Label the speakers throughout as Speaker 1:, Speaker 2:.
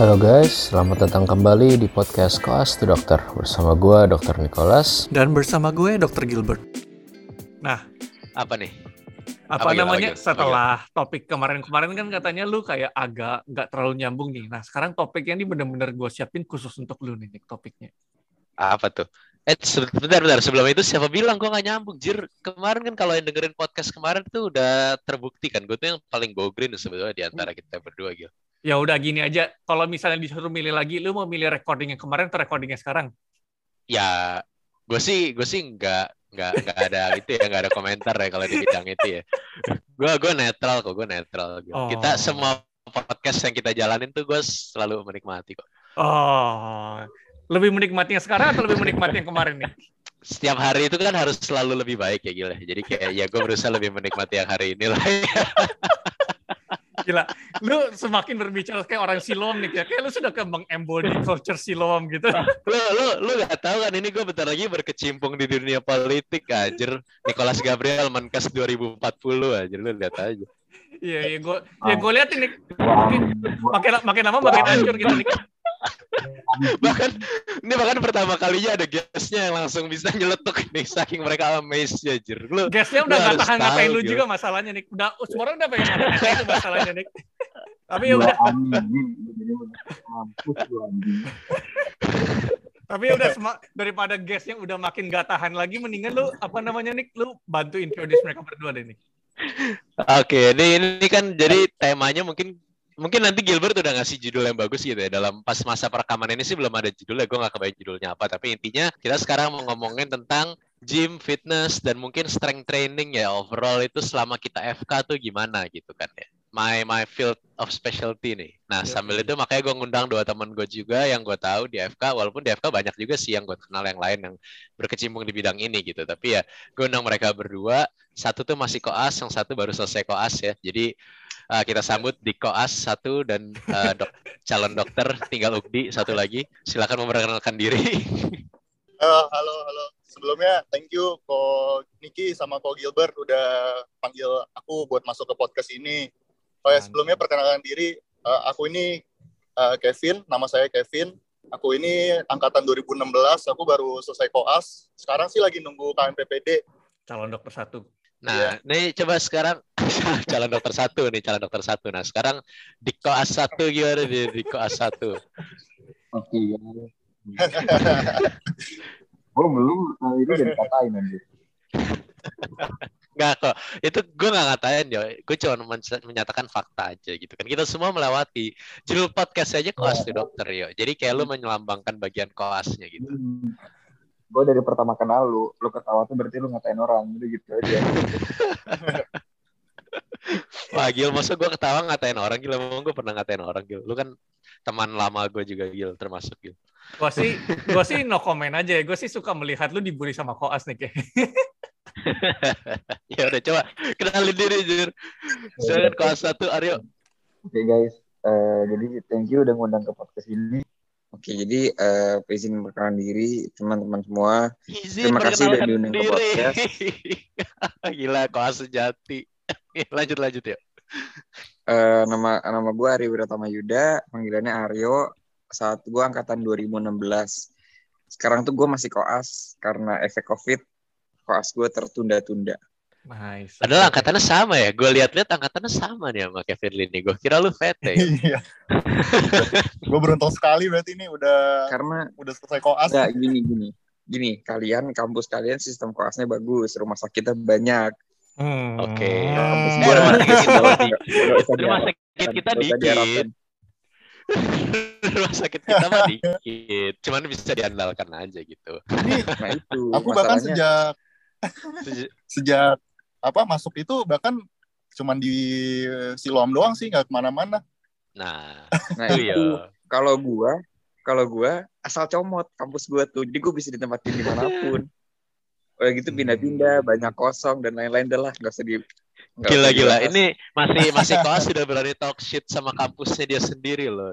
Speaker 1: Halo guys, selamat datang kembali di podcast Koas to Dokter bersama gue Dr. Nicholas.
Speaker 2: Dan bersama gue Dr. Gilbert. Nah,
Speaker 3: Apa nih?
Speaker 2: apa,
Speaker 3: Apa,
Speaker 2: namanya
Speaker 3: Apa,
Speaker 2: setelah topik kemarin-kemarin kan katanya lu kayak agak nggak terlalu nyambung nih. Nah, sekarang topiknya ini bener-bener gue siapin khusus untuk lu nih, topiknya.
Speaker 3: Apa tuh? Eh, sebentar, bentar. Sebelum itu siapa bilang gue gak nyambung? Jir, kemarin kan kalau yang dengerin podcast kemarin tuh udah terbukti kan. Gue tuh yang paling go green sebetulnya di antara kita berdua, Gil.
Speaker 2: Ya udah gini aja, kalau misalnya disuruh milih lagi, lu mau milih recording yang kemarin atau recording yang sekarang?
Speaker 3: Ya, gue sih, gue sih nggak nggak nggak ada itu ya, nggak ada komentar ya kalau di bidang itu ya. Gue gue netral kok, gue netral.
Speaker 2: Oh.
Speaker 3: Kita semua podcast yang kita jalanin tuh gue selalu menikmati kok.
Speaker 2: Oh, lebih menikmati yang sekarang atau lebih menikmati yang kemarin nih?
Speaker 3: Setiap hari itu kan harus selalu lebih baik ya, Gil. Jadi kayak ya gue berusaha lebih menikmati yang hari ini lah.
Speaker 2: Gila, lu semakin berbicara kayak orang silom nih, ya. kayak lu sudah kembang embody culture silom gitu.
Speaker 3: lu lu lu gak tahu kan ini gue bentar lagi berkecimpung di dunia politik anjir Nicholas Gabriel Menkes 2040 anjir lu lihat aja
Speaker 2: Iya, iya, gue, ya gue lihat ini makin, makin lama makin hancur gitu nih.
Speaker 3: bahkan ini bahkan pertama kalinya ada guestnya yang langsung bisa nyeletuk nih saking mereka amazed ya anjir lu
Speaker 2: Gasnya udah gak tahan ngatain lu
Speaker 3: Gil.
Speaker 2: juga masalahnya nih. Udah, semua orang udah pengen ngatain itu masalahnya nih. Tapi ya udah,
Speaker 4: mampus lu anjing.
Speaker 2: tapi ya udah sema- daripada gas yang udah makin gak tahan lagi, mendingan lu apa namanya nih, lu bantu introduce mereka berdua deh nih.
Speaker 3: oke ini ini kan jadi temanya mungkin mungkin nanti Gilbert udah ngasih judul yang bagus gitu ya. Dalam pas masa perekaman ini sih belum ada judulnya. Gue nggak kebayang judulnya apa. Tapi intinya kita sekarang mau ngomongin tentang gym fitness dan mungkin strength training ya. Overall itu selama kita FK tuh gimana gitu kan ya. My my field of specialty nih. Nah
Speaker 2: Iya.
Speaker 3: sambil itu makanya gue ngundang dua teman gue juga yang gue tahu di FK walaupun di FK banyak juga sih yang gue kenal yang lain yang berkecimpung di bidang ini gitu. Tapi ya gue undang mereka berdua. Satu tuh masih koas yang satu baru selesai koas ya. Jadi Uh, kita sambut di koas satu dan uh, dok- calon dokter tinggal Ugdi satu lagi. Silakan memperkenalkan diri.
Speaker 4: Halo, halo, halo. Sebelumnya thank you Ko Niki sama Ko Gilbert udah panggil aku buat masuk ke podcast ini. Oh ya, sebelumnya perkenalkan diri, eh, aku ini eh, Kevin, nama saya Kevin. Aku ini angkatan 2016, aku baru selesai koas. Sekarang sih lagi nunggu KMPPD.
Speaker 2: Calon dokter satu.
Speaker 3: Nah, nih coba sekarang calon dokter satu nih calon dokter satu. Nah sekarang di koas satu gimana di, di koas satu?
Speaker 5: Oke ya. Gue belum kali itu udah dikatain anjir.
Speaker 3: Nggak kok, itu gue nggak ngatain ya. Gue cuma men- menyatakan fakta aja gitu kan. Kita semua melewati judul podcast aja koas tuh dokter yo. Jadi kayak lu menyelambangkan bagian koasnya gitu.
Speaker 5: Hmm. Gue dari pertama kenal lu, lu ketawa tuh berarti lu ngatain orang gitu gitu aja.
Speaker 3: Wah Gil, masa gue ketawa ngatain orang Gil, emang gue pernah ngatain orang Gil. Lu kan teman lama gue juga Gil, termasuk Gil.
Speaker 2: Gua sih, gua sih no comment aja ya. Gue sih suka melihat lu dibully sama koas nih kayak.
Speaker 3: ya udah coba kenalin diri Jir. Silakan kelas satu Aryo.
Speaker 5: Oke guys, Eh, jadi thank you udah ngundang ke podcast ini. Oke, jadi eh izin perkenalan diri teman-teman semua.
Speaker 3: Izin
Speaker 5: Terima kasih udah
Speaker 3: perkenalkan
Speaker 5: diundang ke podcast.
Speaker 3: Gila, kelas sejati. lanjut lanjut ya.
Speaker 5: Eh, nama nama gue Ari Wiratama Yuda, panggilannya Aryo. Saat gue angkatan 2016. Sekarang tuh gue masih koas karena efek COVID. Koas gue tertunda-tunda.
Speaker 2: Nice.
Speaker 3: Padahal angkatannya sama ya. Gue lihat-lihat angkatannya sama nih sama Kevin Lini. Gue kira lu VT. ya.
Speaker 4: Iya. Gue beruntung sekali berarti ini udah
Speaker 5: Karena
Speaker 4: udah selesai koas.
Speaker 5: Enggak, gini gini. Gini, kalian kampus kalian sistem koasnya bagus, rumah sakitnya banyak.
Speaker 2: Hmm.
Speaker 3: Oke.
Speaker 5: Kampus
Speaker 3: Eh,
Speaker 5: gua
Speaker 3: rumah sakit kita dikit. Rumah sakit kita
Speaker 5: nggak usah
Speaker 3: dikit.
Speaker 5: diharapkan.
Speaker 3: Rumah sakit kita mah dikit. Cuman bisa diandalkan aja gitu.
Speaker 4: Ini
Speaker 5: Nah itu.
Speaker 4: aku bahkan sejak
Speaker 3: Seja-
Speaker 4: sejak apa masuk itu bahkan cuman di Siloam doang sih nggak ke mana-mana.
Speaker 3: Nah,
Speaker 5: Nah
Speaker 3: itu
Speaker 5: itu.
Speaker 3: ya.
Speaker 5: Kalau gua, kalau gua asal comot kampus gua tuh, jadi gua bisa ditempatin di mana pun. Udah gitu pindah-pindah, banyak kosong dan lain-lain dah lah, nggak usah di. nggak
Speaker 3: Gila. Ini masih masih koas sudah berani talk shit sama kampusnya dia sendiri loh.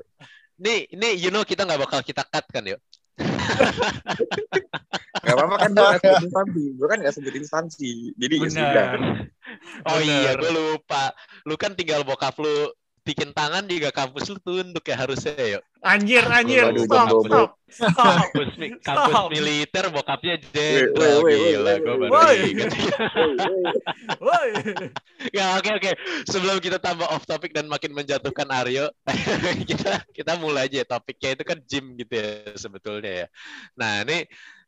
Speaker 3: Ini ini you know kita nggak bakal kita cut kan yuk.
Speaker 5: Gak apa-apa kan gua nggak sebut instansi, gua kan nggak sebut instansi, jadi ya sudah.
Speaker 3: Oh iya,
Speaker 2: Bener.
Speaker 3: gue lupa. Lu kan tinggal bokap lu bikin tangan juga kampus lu tunduk ya harusnya yuk.
Speaker 2: Anjir, anjir.
Speaker 5: Waduh,
Speaker 2: Stop,
Speaker 5: jam
Speaker 2: stop. Stop.
Speaker 3: Kampus, mi- kampus
Speaker 2: Stop.
Speaker 3: militer bokapnya jenderal gila gue baru
Speaker 2: Woi.
Speaker 3: ingat.
Speaker 2: Woi.
Speaker 3: Ya oke oke. Sebelum kita tambah off topic dan makin menjatuhkan Aryo, kita kita mulai aja topiknya itu kan gym gitu ya sebetulnya ya. Nah ini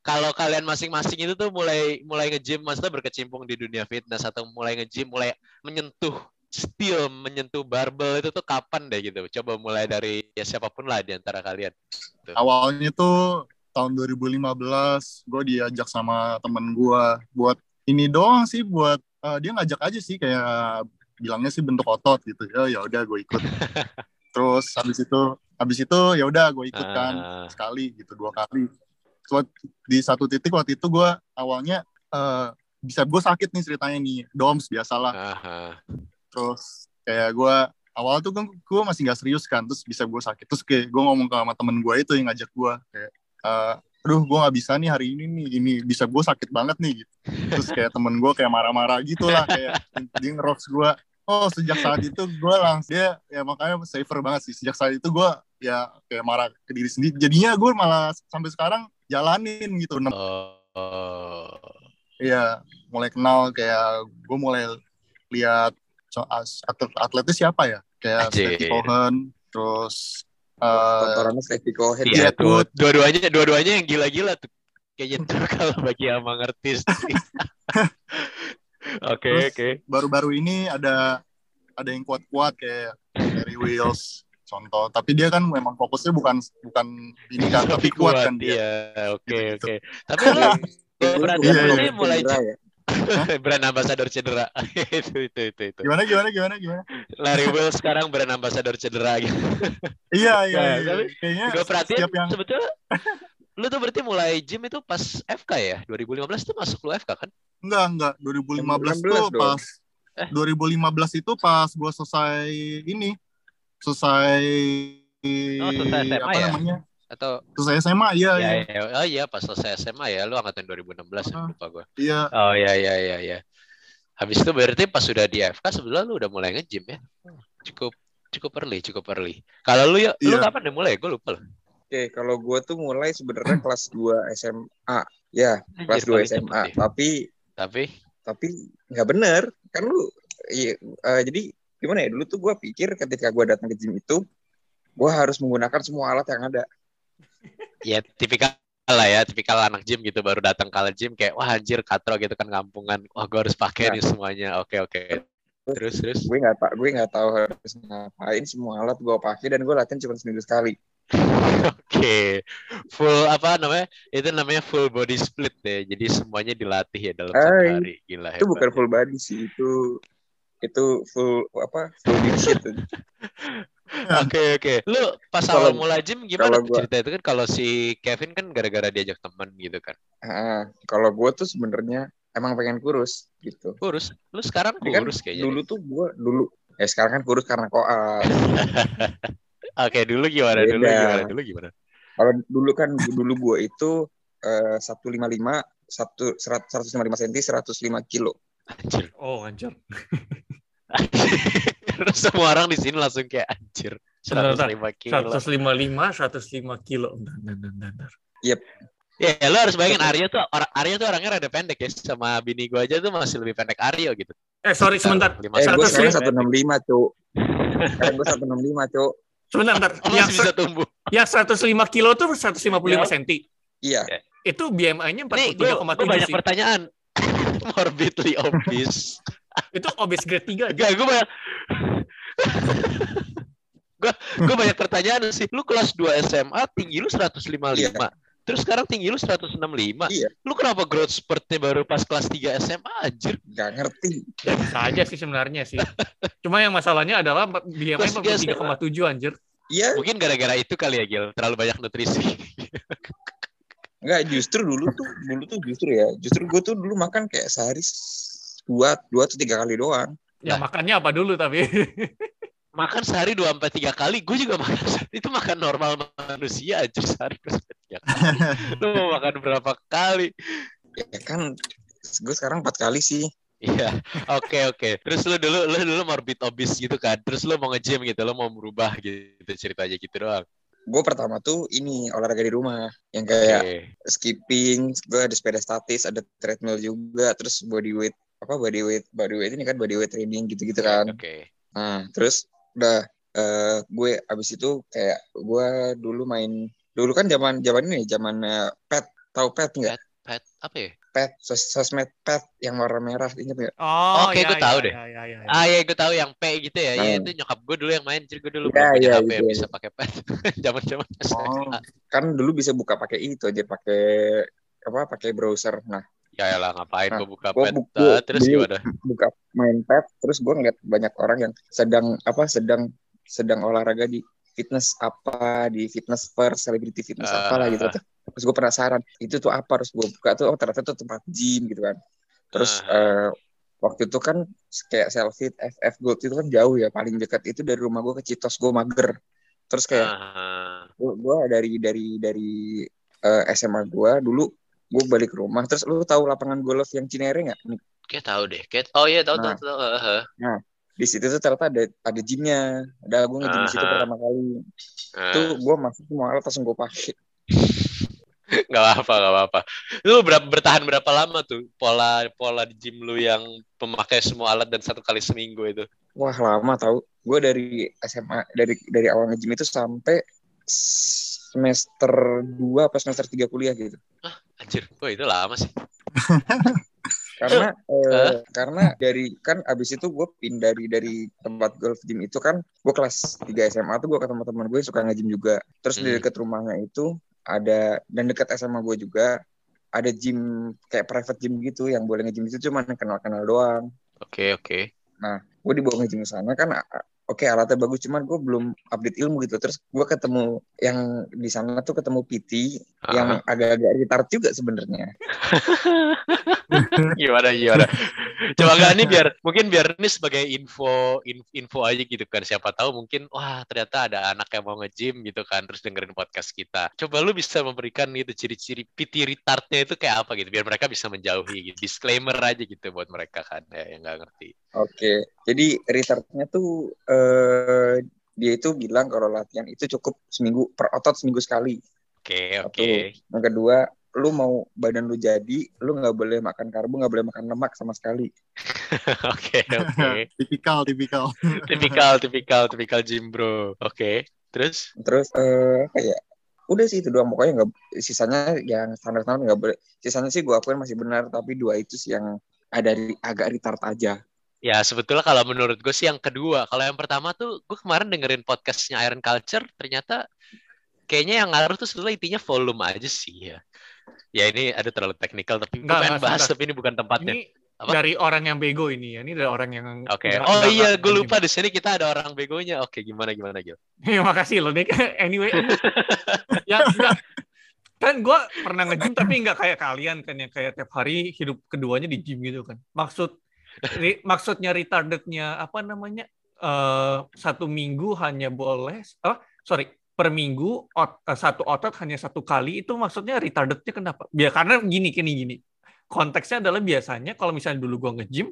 Speaker 3: kalau kalian masing-masing itu tuh mulai mulai nge-gym maksudnya berkecimpung di dunia fitness atau mulai nge-gym mulai menyentuh steel menyentuh barbel itu tuh kapan deh gitu? Coba mulai dari ya siapa pun lah di antara kalian.
Speaker 4: Awalnya tuh tahun 2015 gue diajak sama temen gue buat ini doang sih buat eh, dia ngajak aja sih kayak bilangnya sih bentuk otot gitu. Ya ya udah gue ikut. Terus habis itu habis itu ya udah gue ikut kan
Speaker 3: Ah.
Speaker 4: sekali gitu dua kali di satu titik waktu itu gue awalnya eh, bisa gue sakit nih ceritanya nih doms biasalah.
Speaker 3: Aha.
Speaker 4: terus kayak gue awal tuh gue masih nggak serius kan terus bisa gue sakit. Terus kayak gue ngomong ke sama temen gue itu yang ngajak gue kayak eh, aduh gue nggak bisa nih hari ini nih ini bisa gue sakit banget nih gitu. Terus kayak temen gue kayak marah-marah gitu lah kayak dia ngerocks gue oh sejak saat itu gue langsung dia ya makanya safer banget sih. Sejak saat itu gue ya kayak marah ke diri sendiri. Jadinya gue malah sampai sekarang jalanin gitu
Speaker 3: Oh.
Speaker 4: Iya, mulai kenal kayak gue mulai lihat so- as- atlet atletnya siapa ya? Kayak. Steffi Cohen, terus eh
Speaker 5: Stevie Cohen.
Speaker 3: Iya
Speaker 4: Iya,
Speaker 3: tuh, dua-duanya dua-duanya yang gila-gila tuh. Kayaknya tuh kalau bagi yang mengerti sih. Oke, oke.
Speaker 4: baru-baru ini ada ada yang kuat-kuat kayak Harry Wills contoh. Tapi dia kan memang fokusnya bukan bukan ini kan, tapi kuat kan dia.
Speaker 3: Iya, oke, oke. Tapi berarti
Speaker 4: Iya,
Speaker 3: lu
Speaker 4: iya.
Speaker 3: mulai
Speaker 5: ya.
Speaker 3: brand ambassador cedera. itu, itu, itu, itu.
Speaker 4: Gimana gimana gimana gimana?
Speaker 3: Larry Will sekarang brand ambassador cedera gitu.
Speaker 4: Iya iya.
Speaker 3: Nah,
Speaker 4: iya.
Speaker 3: tapi
Speaker 4: Kayaknya
Speaker 3: Gue perhatiin
Speaker 4: yang
Speaker 3: sebetulnya lu tuh berarti mulai gym itu pas FK ya? 2015 tuh masuk lu FK kan?
Speaker 4: enggak enggak 2015
Speaker 5: 2016
Speaker 4: tuh
Speaker 5: dong.
Speaker 4: pas
Speaker 3: Eh.
Speaker 4: 2015 itu pas gue selesai ini selesai
Speaker 3: Oh, selesai SMA
Speaker 4: apa
Speaker 3: ya?
Speaker 4: namanya
Speaker 3: Atau
Speaker 4: selesai SMA iya
Speaker 3: ya,
Speaker 4: iya
Speaker 3: ya, oh iya pas selesai SMA ya, lu angkatan 2016 ya,
Speaker 4: Ah.
Speaker 3: lupa gue.
Speaker 4: iya
Speaker 3: Oh iya iya iya iya. Habis itu berarti pas sudah di FK sebetulnya lu udah mulai nge-gym ya. Cukup cukup early, cukup early. Kalau lu ya, lu
Speaker 4: Iya.
Speaker 3: kapan deh mulai? Gue lupa loh.
Speaker 5: Oke, kalau gue tuh mulai sebenarnya kelas 2 SMA. Ya, kelas
Speaker 3: Anjir,
Speaker 5: 2
Speaker 3: paling
Speaker 5: SMA. Tapi
Speaker 3: Tapi
Speaker 5: tapi nggak bener. Kan lu iya, eh, jadi gimana ya? Dulu tuh gue pikir ketika gue datang ke gym itu gue harus menggunakan semua alat yang ada.
Speaker 3: ya tipikal lah ya, tipikal anak gym gitu baru datang ke gym kayak wah anjir katro gitu kan kampungan. Wah gue harus pakai
Speaker 5: Nah.
Speaker 3: nih semuanya. Oke oke. Terus terus.
Speaker 5: Gue nggak tak gue nggak tahu harus ngapain semua alat gue pakai dan gue latihan cuma seminggu sekali.
Speaker 3: Oke, full apa namanya? Itu namanya full body split deh. Jadi semuanya dilatih ya dalam satu
Speaker 5: Hai.
Speaker 3: hari. Gila
Speaker 5: Itu bukan
Speaker 3: hebat.
Speaker 5: full body sih, itu itu full apa? Full body shit.
Speaker 3: Oke oke. Lu pas
Speaker 5: Kalau-
Speaker 3: awal mulai gym gimana
Speaker 5: gua-
Speaker 3: cerita itu kan? Kalau si Kevin kan gara-gara diajak teman gitu kan.
Speaker 5: Ah, kalau gue tuh sebenarnya emang pengen kurus gitu.
Speaker 3: Kurus. Lu sekarang
Speaker 5: Tapi kan
Speaker 3: kurus kayaknya.
Speaker 5: dulu tuh gue dulu ya sekarang kan kurus karena koas.
Speaker 3: Oke, dulu gimana? Dulu
Speaker 5: Beda.
Speaker 3: gimana? Dulu gimana?
Speaker 5: Kalau dulu kan dulu gue itu eh, satu lima lima satu seratus lima lima senti seratus lima kilo.
Speaker 3: Anjir.
Speaker 2: Oh, anjir.
Speaker 3: Terus semua orang di sini langsung kayak anjir.
Speaker 2: Bentar,
Speaker 3: 105 kilo.
Speaker 2: 155, 105 kilo. Bentar, bentar.
Speaker 3: Ya, lu harus bayangin Aryo tuh orang Aryo tuh orangnya rada pendek ya sama bini gua aja tuh masih lebih pendek Aryo gitu.
Speaker 2: Eh, sorry, sebentar.
Speaker 5: Eh gue
Speaker 3: seratus
Speaker 5: sekarang
Speaker 3: ya.
Speaker 5: satu enam lima cuk. Sekarang gue satu enam lima cuk.
Speaker 2: Sebentar, bentar.
Speaker 3: Oh,
Speaker 2: Yang,
Speaker 3: bisa tumbuh.
Speaker 2: yang 105 kilo tuh 155
Speaker 3: Ya.
Speaker 2: cm.
Speaker 5: Iya.
Speaker 2: Itu BMI-nya
Speaker 3: Nih, gue
Speaker 2: 43,7
Speaker 3: banyak
Speaker 2: sih.
Speaker 3: pertanyaan. Morbidly obese.
Speaker 2: Itu obes grade 3.
Speaker 3: Gak, gue banyak. gue gue banyak pertanyaan sih. Lu kelas 2 SMA tinggi lu 155.
Speaker 5: Iya.
Speaker 3: Terus sekarang tinggi lu 165.
Speaker 5: Iya.
Speaker 3: Lu kenapa growth spurtnya baru pas kelas 3 SMA anjir?
Speaker 5: Gak ngerti.
Speaker 2: Ya, bisa aja sih sebenarnya sih. Cuma yang masalahnya adalah BMI 43,7 anjir.
Speaker 5: Iya.
Speaker 3: Mungkin gara-gara itu kali ya Gil, terlalu banyak nutrisi.
Speaker 5: Enggak justru dulu tuh dulu tuh justru ya. Justru gue tuh dulu makan kayak sehari dua dua atau tiga kali doang.
Speaker 2: Ya
Speaker 3: Nah.
Speaker 2: makannya apa dulu tapi.
Speaker 3: makan sehari 2 sampai 3 kali, gue juga makan itu makan normal manusia aja sehari 2 sampai 3 kali. Lu mau makan berapa kali?
Speaker 5: Ya kan gue sekarang empat kali sih.
Speaker 3: Iya, oke oke. Terus lu dulu lu dulu morbid obese gitu kan. Terus lu mau nge-gym gitu, lu mau berubah gitu ceritanya gitu doang.
Speaker 5: Gue pertama tuh ini olahraga di rumah yang kayak
Speaker 3: Oke.
Speaker 5: skipping, gue ada sepeda statis, ada treadmill juga, terus body weight apa body weight body weight ini kan body weight training gitu-gitu kan.
Speaker 3: Oke.
Speaker 5: Nah, terus udah eh, gue abis itu kayak gue dulu main dulu kan zaman zaman ini zaman eh, pet tahu pet nggak?
Speaker 3: Pet apa ya?
Speaker 5: Pet sos sosmed pet yang warna merah ingat nggak?
Speaker 2: Oh,
Speaker 3: Oke,
Speaker 2: ya,
Speaker 3: gua
Speaker 2: ya,
Speaker 3: tahu
Speaker 2: ya,
Speaker 3: deh.
Speaker 2: ya, ya, ya.
Speaker 3: Ah ya gue tahu yang P gitu ya. Iya
Speaker 5: Nah.
Speaker 3: itu nyokap gue dulu yang main. Jadi gue dulu
Speaker 5: Iya,
Speaker 3: belum punya
Speaker 5: iya,
Speaker 3: HP yang
Speaker 5: gitu.
Speaker 3: bisa pakai pet. Zaman-zaman
Speaker 4: Oh.
Speaker 5: Kan dulu bisa buka pakai itu aja pakai apa pakai browser. Nah,
Speaker 3: Ya lah ngapain
Speaker 5: Nah,
Speaker 3: gue buka
Speaker 5: gua
Speaker 3: pet.
Speaker 5: buku
Speaker 3: Ah, terus
Speaker 5: dulu.
Speaker 3: gimana?
Speaker 5: buka main pet terus gue ngeliat banyak orang yang sedang apa sedang sedang olahraga di fitness apa di fitness first celebrity fitness
Speaker 3: Ah.
Speaker 5: apa lah gitu terus gue penasaran itu tuh apa terus gue buka tuh oh ternyata tuh tempat gym gitu kan terus
Speaker 3: Ah.
Speaker 5: eh, waktu itu kan kayak selfie FF Gold itu kan jauh ya paling dekat itu dari rumah gue ke Citos gue mager terus kayak
Speaker 3: Ah.
Speaker 5: gue dari dari dari eh, SMA gue dulu gue balik ke rumah terus lu tahu lapangan golf yang Cinere nggak
Speaker 3: Kayak tahu deh. Kayak oh iya tahu tahu
Speaker 5: Nah.
Speaker 3: tahu. Heeh.
Speaker 5: Di situ tuh ternyata ada ada gymnya ada gue nge-gym di situ pertama kali
Speaker 3: Ah.
Speaker 5: tuh gue masuk semua alat langsung gue pakai
Speaker 3: Gak apa-apa, gak apa-apa. Lu berapa, bertahan berapa lama tuh pola pola di gym lu yang pemakai semua alat dan satu kali seminggu itu?
Speaker 5: wah lama tau gue dari SMA dari dari awal nge-gym itu sampai semester 2 apa semester 3 kuliah gitu
Speaker 3: Anjir, wah itu lama sih.
Speaker 5: karena eh, karena dari kan abis itu gue pindah dari dari tempat golf gym itu kan gue kelas 3 SMA tuh gue ketemu teman gue suka nge-gym juga terus di
Speaker 3: Hmm.
Speaker 5: dekat rumahnya itu ada dan dekat SMA gue juga ada gym kayak private gym gitu yang boleh nge-gym itu cuma kenal-kenal doang
Speaker 3: Oke, oke.
Speaker 5: gue dibawa nge-gym ke sana kan oke alatnya bagus cuman gue belum update ilmu gitu terus gue ketemu yang di sana tuh ketemu PT yang
Speaker 3: Ah.
Speaker 5: agak-agak retard juga sebenarnya
Speaker 3: gimana gimana? Coba nggak nih biar mungkin biar ini sebagai info in- info aja gitu kan. Siapa tahu mungkin wah ternyata ada anak yang mau nge-gym gitu kan terus dengerin podcast kita. Coba lu bisa memberikan itu ciri-ciri PT retardnya itu kayak apa gitu biar mereka bisa menjauhi gitu. Disclaimer aja gitu buat mereka kan ya, yang nggak ngerti.
Speaker 5: oke jadi retardnya tuh eh, dia itu bilang kalau latihan itu cukup seminggu per otot seminggu sekali
Speaker 3: Oke,
Speaker 5: Satu.
Speaker 3: oke.
Speaker 5: yang kedua lu mau badan lu jadi lu nggak boleh makan karbo nggak boleh makan lemak sama sekali
Speaker 3: Oke, oke.
Speaker 4: tipikal tipikal
Speaker 3: Tipikal, tipikal, tipikal gym bro. Oke, terus?
Speaker 5: terus eh apa ya udah sih itu doang pokoknya nggak sisanya yang standar standar nggak boleh sisanya sih gue akuin masih benar tapi dua itu sih yang ada ri- agak retard aja
Speaker 3: Ya sebetulnya kalau menurut gue sih yang kedua. Kalau yang pertama tuh gue kemarin dengerin podcastnya Iron Culture, ternyata kayaknya yang ngaruh tuh sebetulnya intinya volume aja sih ya. Ya ini ada terlalu teknikal tapi gue
Speaker 2: Enggak,
Speaker 3: pengen bahas tapi ini bukan tempatnya.
Speaker 2: Ini
Speaker 3: Apa?
Speaker 2: dari orang yang bego ini ya. Ini dari orang yang
Speaker 3: Oke.
Speaker 2: nggak-
Speaker 3: Oh
Speaker 2: nggak-
Speaker 3: iya,
Speaker 2: nggak
Speaker 3: gue lupa di sini kita ada orang begonya. Oke, gimana gimana Gil?
Speaker 2: Ya, makasih loh Nick. Anyway, ya enggak. Kan gue pernah nge-gym tapi nggak kayak kalian kan yang kayak tiap hari hidup keduanya di gym gitu kan. Maksud ri- maksudnya retardednya apa namanya? eh satu minggu hanya boleh apa? Sorry, per minggu ot- eh, satu otot hanya satu kali itu maksudnya retardednya kenapa? Biar karena gini gini gini. Konteksnya adalah biasanya kalau misalnya dulu gue nge-gym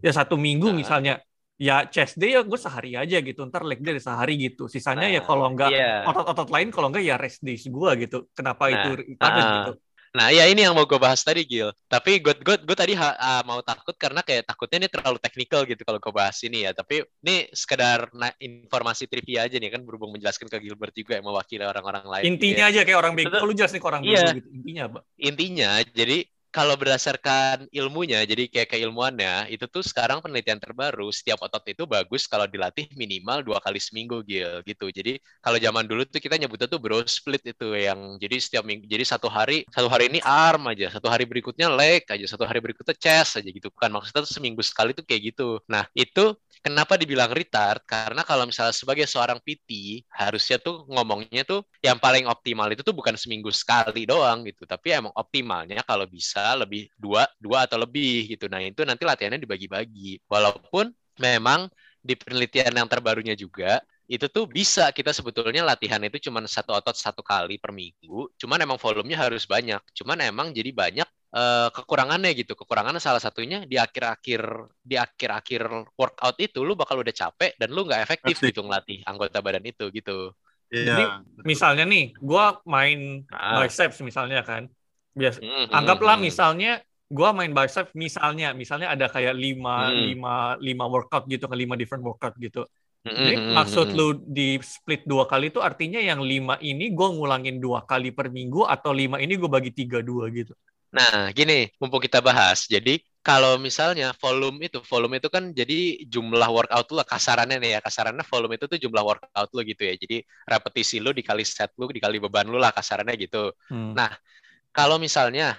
Speaker 2: ya satu minggu
Speaker 3: Ah.
Speaker 2: misalnya ya chest day ya gue sehari aja gitu ntar leg day sehari gitu sisanya ya
Speaker 3: Nah,
Speaker 2: kalau enggak
Speaker 3: Iya.
Speaker 2: otot-otot lain kalau enggak ya rest days gue gitu kenapa
Speaker 3: Nah,
Speaker 2: itu retarded
Speaker 3: ah.
Speaker 2: gitu
Speaker 3: Nah, ya ini yang mau gue bahas tadi, Gil. Tapi gue gue gue tadi ha- ah, mau takut karena kayak takutnya ini terlalu teknikal gitu kalau gue bahas ini ya. Tapi ini sekedar na- informasi trivia aja nih kan berhubung menjelaskan ke Gilbert juga yang mewakili orang-orang lain.
Speaker 2: intinya
Speaker 3: Ya.
Speaker 2: aja kayak orang bego lu jelasin ke orang
Speaker 3: Iya.
Speaker 2: bego gitu intinya apa
Speaker 3: Intinya, jadi kalau berdasarkan ilmunya, jadi kayak keilmuannya, itu tuh sekarang penelitian terbaru, setiap otot itu bagus kalau dilatih minimal dua kali seminggu, Gil, gitu. Jadi kalau zaman dulu tuh kita nyebutnya tuh bro split itu yang jadi setiap minggu, jadi satu hari, satu hari ini arm aja, satu hari berikutnya leg aja, satu hari berikutnya chest aja gitu. Kan maksudnya tuh seminggu sekali tuh kayak gitu. Nah itu kenapa dibilang retard? Karena kalau misalnya sebagai seorang PT, harusnya tuh ngomongnya tuh yang paling optimal itu tuh bukan seminggu sekali doang gitu, tapi emang optimalnya kalau bisa lebih dua dua atau lebih gitu. Nah itu nanti latihannya dibagi-bagi. Walaupun memang di penelitian yang terbarunya juga itu tuh bisa kita sebetulnya latihan itu cuma satu otot satu kali per minggu. Cuman emang volumenya harus banyak. Cuman emang jadi banyak eh, kekurangannya gitu. Kekurangannya salah satunya di akhir-akhir di akhir-akhir workout itu lu bakal udah capek dan lu nggak efektif
Speaker 4: Efektif.
Speaker 3: gitu ngelatih anggota badan itu gitu.
Speaker 2: Jadi,
Speaker 4: Iya.
Speaker 2: Misalnya nih, gua main
Speaker 3: Ah.
Speaker 2: biceps misalnya kan. Biasa
Speaker 3: Hmm,
Speaker 2: anggaplah
Speaker 3: hmm,
Speaker 2: misalnya gua main biceps misalnya misalnya ada kayak lima
Speaker 3: Hmm.
Speaker 2: lima lima workout gitu kan lima different workout gitu.
Speaker 3: Hmm,
Speaker 2: Jadi
Speaker 3: hmm, hmm,
Speaker 2: maksud lu di split dua kali itu artinya yang lima ini gue ngulangin dua kali per minggu atau lima ini gue bagi tiga dua gitu.
Speaker 3: Nah, gini, mumpung kita bahas. Jadi, kalau misalnya volume itu, volume itu kan jadi jumlah workout lu lah, kasarannya nih ya, kasarannya volume itu tuh jumlah workout lu gitu ya. Jadi, repetisi lu dikali set lu, dikali beban lu lah, kasarannya gitu.
Speaker 2: Hmm.
Speaker 3: Nah, kalau misalnya,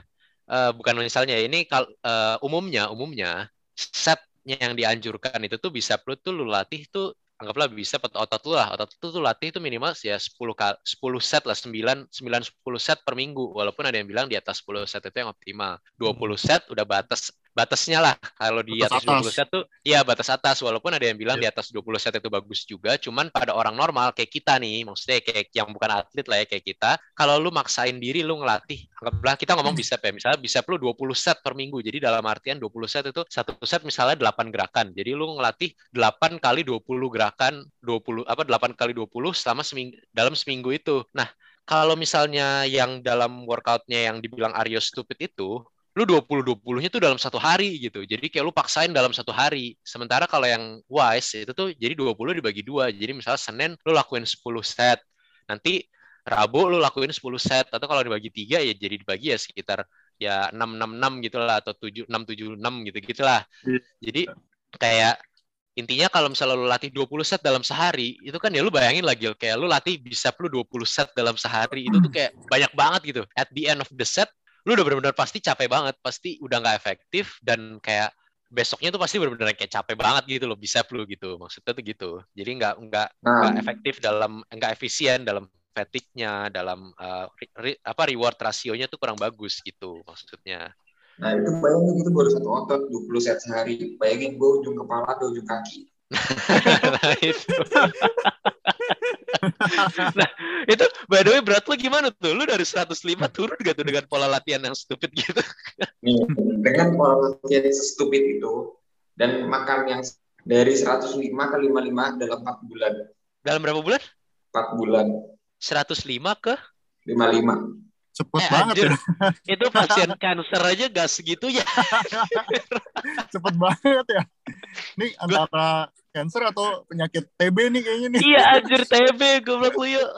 Speaker 3: eh, bukan misalnya, ini kal eh, umumnya, umumnya, setnya yang dianjurkan itu tuh bisa lu tuh lu latih tuh, anggaplah bisa otot lu lah, otot lu tuh latih tuh minimal ya 10 kali 10 set lah 9 9 10 set per minggu walaupun ada yang bilang di atas 10 set itu yang optimal. 20 set udah batas batasnya lah kalau di
Speaker 4: Batas
Speaker 3: atas 20
Speaker 4: atas.
Speaker 3: set tuh iya batas atas walaupun ada yang bilang di
Speaker 4: Iya.
Speaker 3: atas 20 set itu bagus juga cuman pada orang normal kayak kita nih maksudnya kayak yang bukan atlet lah ya kayak kita kalau lu maksain diri lu ngelatih anggaplah kita ngomong bicep ya misalnya bicep lu 20 set per minggu jadi dalam artian 20 set itu satu set misalnya 8 gerakan jadi lu ngelatih 8 kali 20 gerakan 20 apa 8 kali 20 selama seminggu dalam seminggu itu nah kalau misalnya yang dalam workoutnya yang dibilang Aryo stupid itu lu 20-20-nya tuh dalam satu hari gitu. Jadi kayak lu paksain dalam satu hari. Sementara kalau yang wise itu tuh jadi 20 dibagi dua. Jadi misalnya Senin lu lakuin 10 set. Nanti Rabu lu lakuin 10 set. Atau kalau dibagi tiga ya jadi dibagi ya sekitar ya 666 gitu lah. Atau 7, 676 gitu-gitu lah.
Speaker 4: Iya.
Speaker 3: Jadi kayak intinya kalau misalnya lu latih 20 set dalam sehari itu kan ya lu bayangin lagi kayak lu latih bisa lu 20 set dalam sehari itu tuh kayak banyak banget gitu at the end of the set lu udah benar-benar pasti capek banget pasti udah nggak efektif dan kayak besoknya tuh pasti benar-benar kayak capek banget gitu loh bisa lu gitu. Maksudnya tuh gitu. Jadi nggak nggak
Speaker 5: Nah,
Speaker 3: nggak efektif dalam nggak efisien dalam fatigue-nya dalam uh, re- re- apa reward rasionya tuh kurang bagus gitu maksudnya.
Speaker 5: Nah itu bayangin gitu baru satu otot 20 set sehari. Bayangin gue ujung kepala ke ujung kaki.
Speaker 3: nah itu nah itu by the way berat lu gimana tuh lu dari 105 turun gak tuh dengan pola latihan yang stupid gitu
Speaker 5: Nih, dengan pola latihan stupid itu dan makan yang dari 105 ke 55 dalam 4 bulan.
Speaker 3: dalam berapa bulan
Speaker 5: 4 bulan
Speaker 3: 105 ke
Speaker 5: 55.
Speaker 4: Cepet
Speaker 3: Eh,
Speaker 4: banget
Speaker 3: anjir.
Speaker 4: ya.
Speaker 3: itu pasien kanker aja gak segitu ya
Speaker 4: Cepet banget ya. Nih antara cancer atau penyakit TB nih kayaknya nih.
Speaker 3: iya anjir TB goblok lu yuk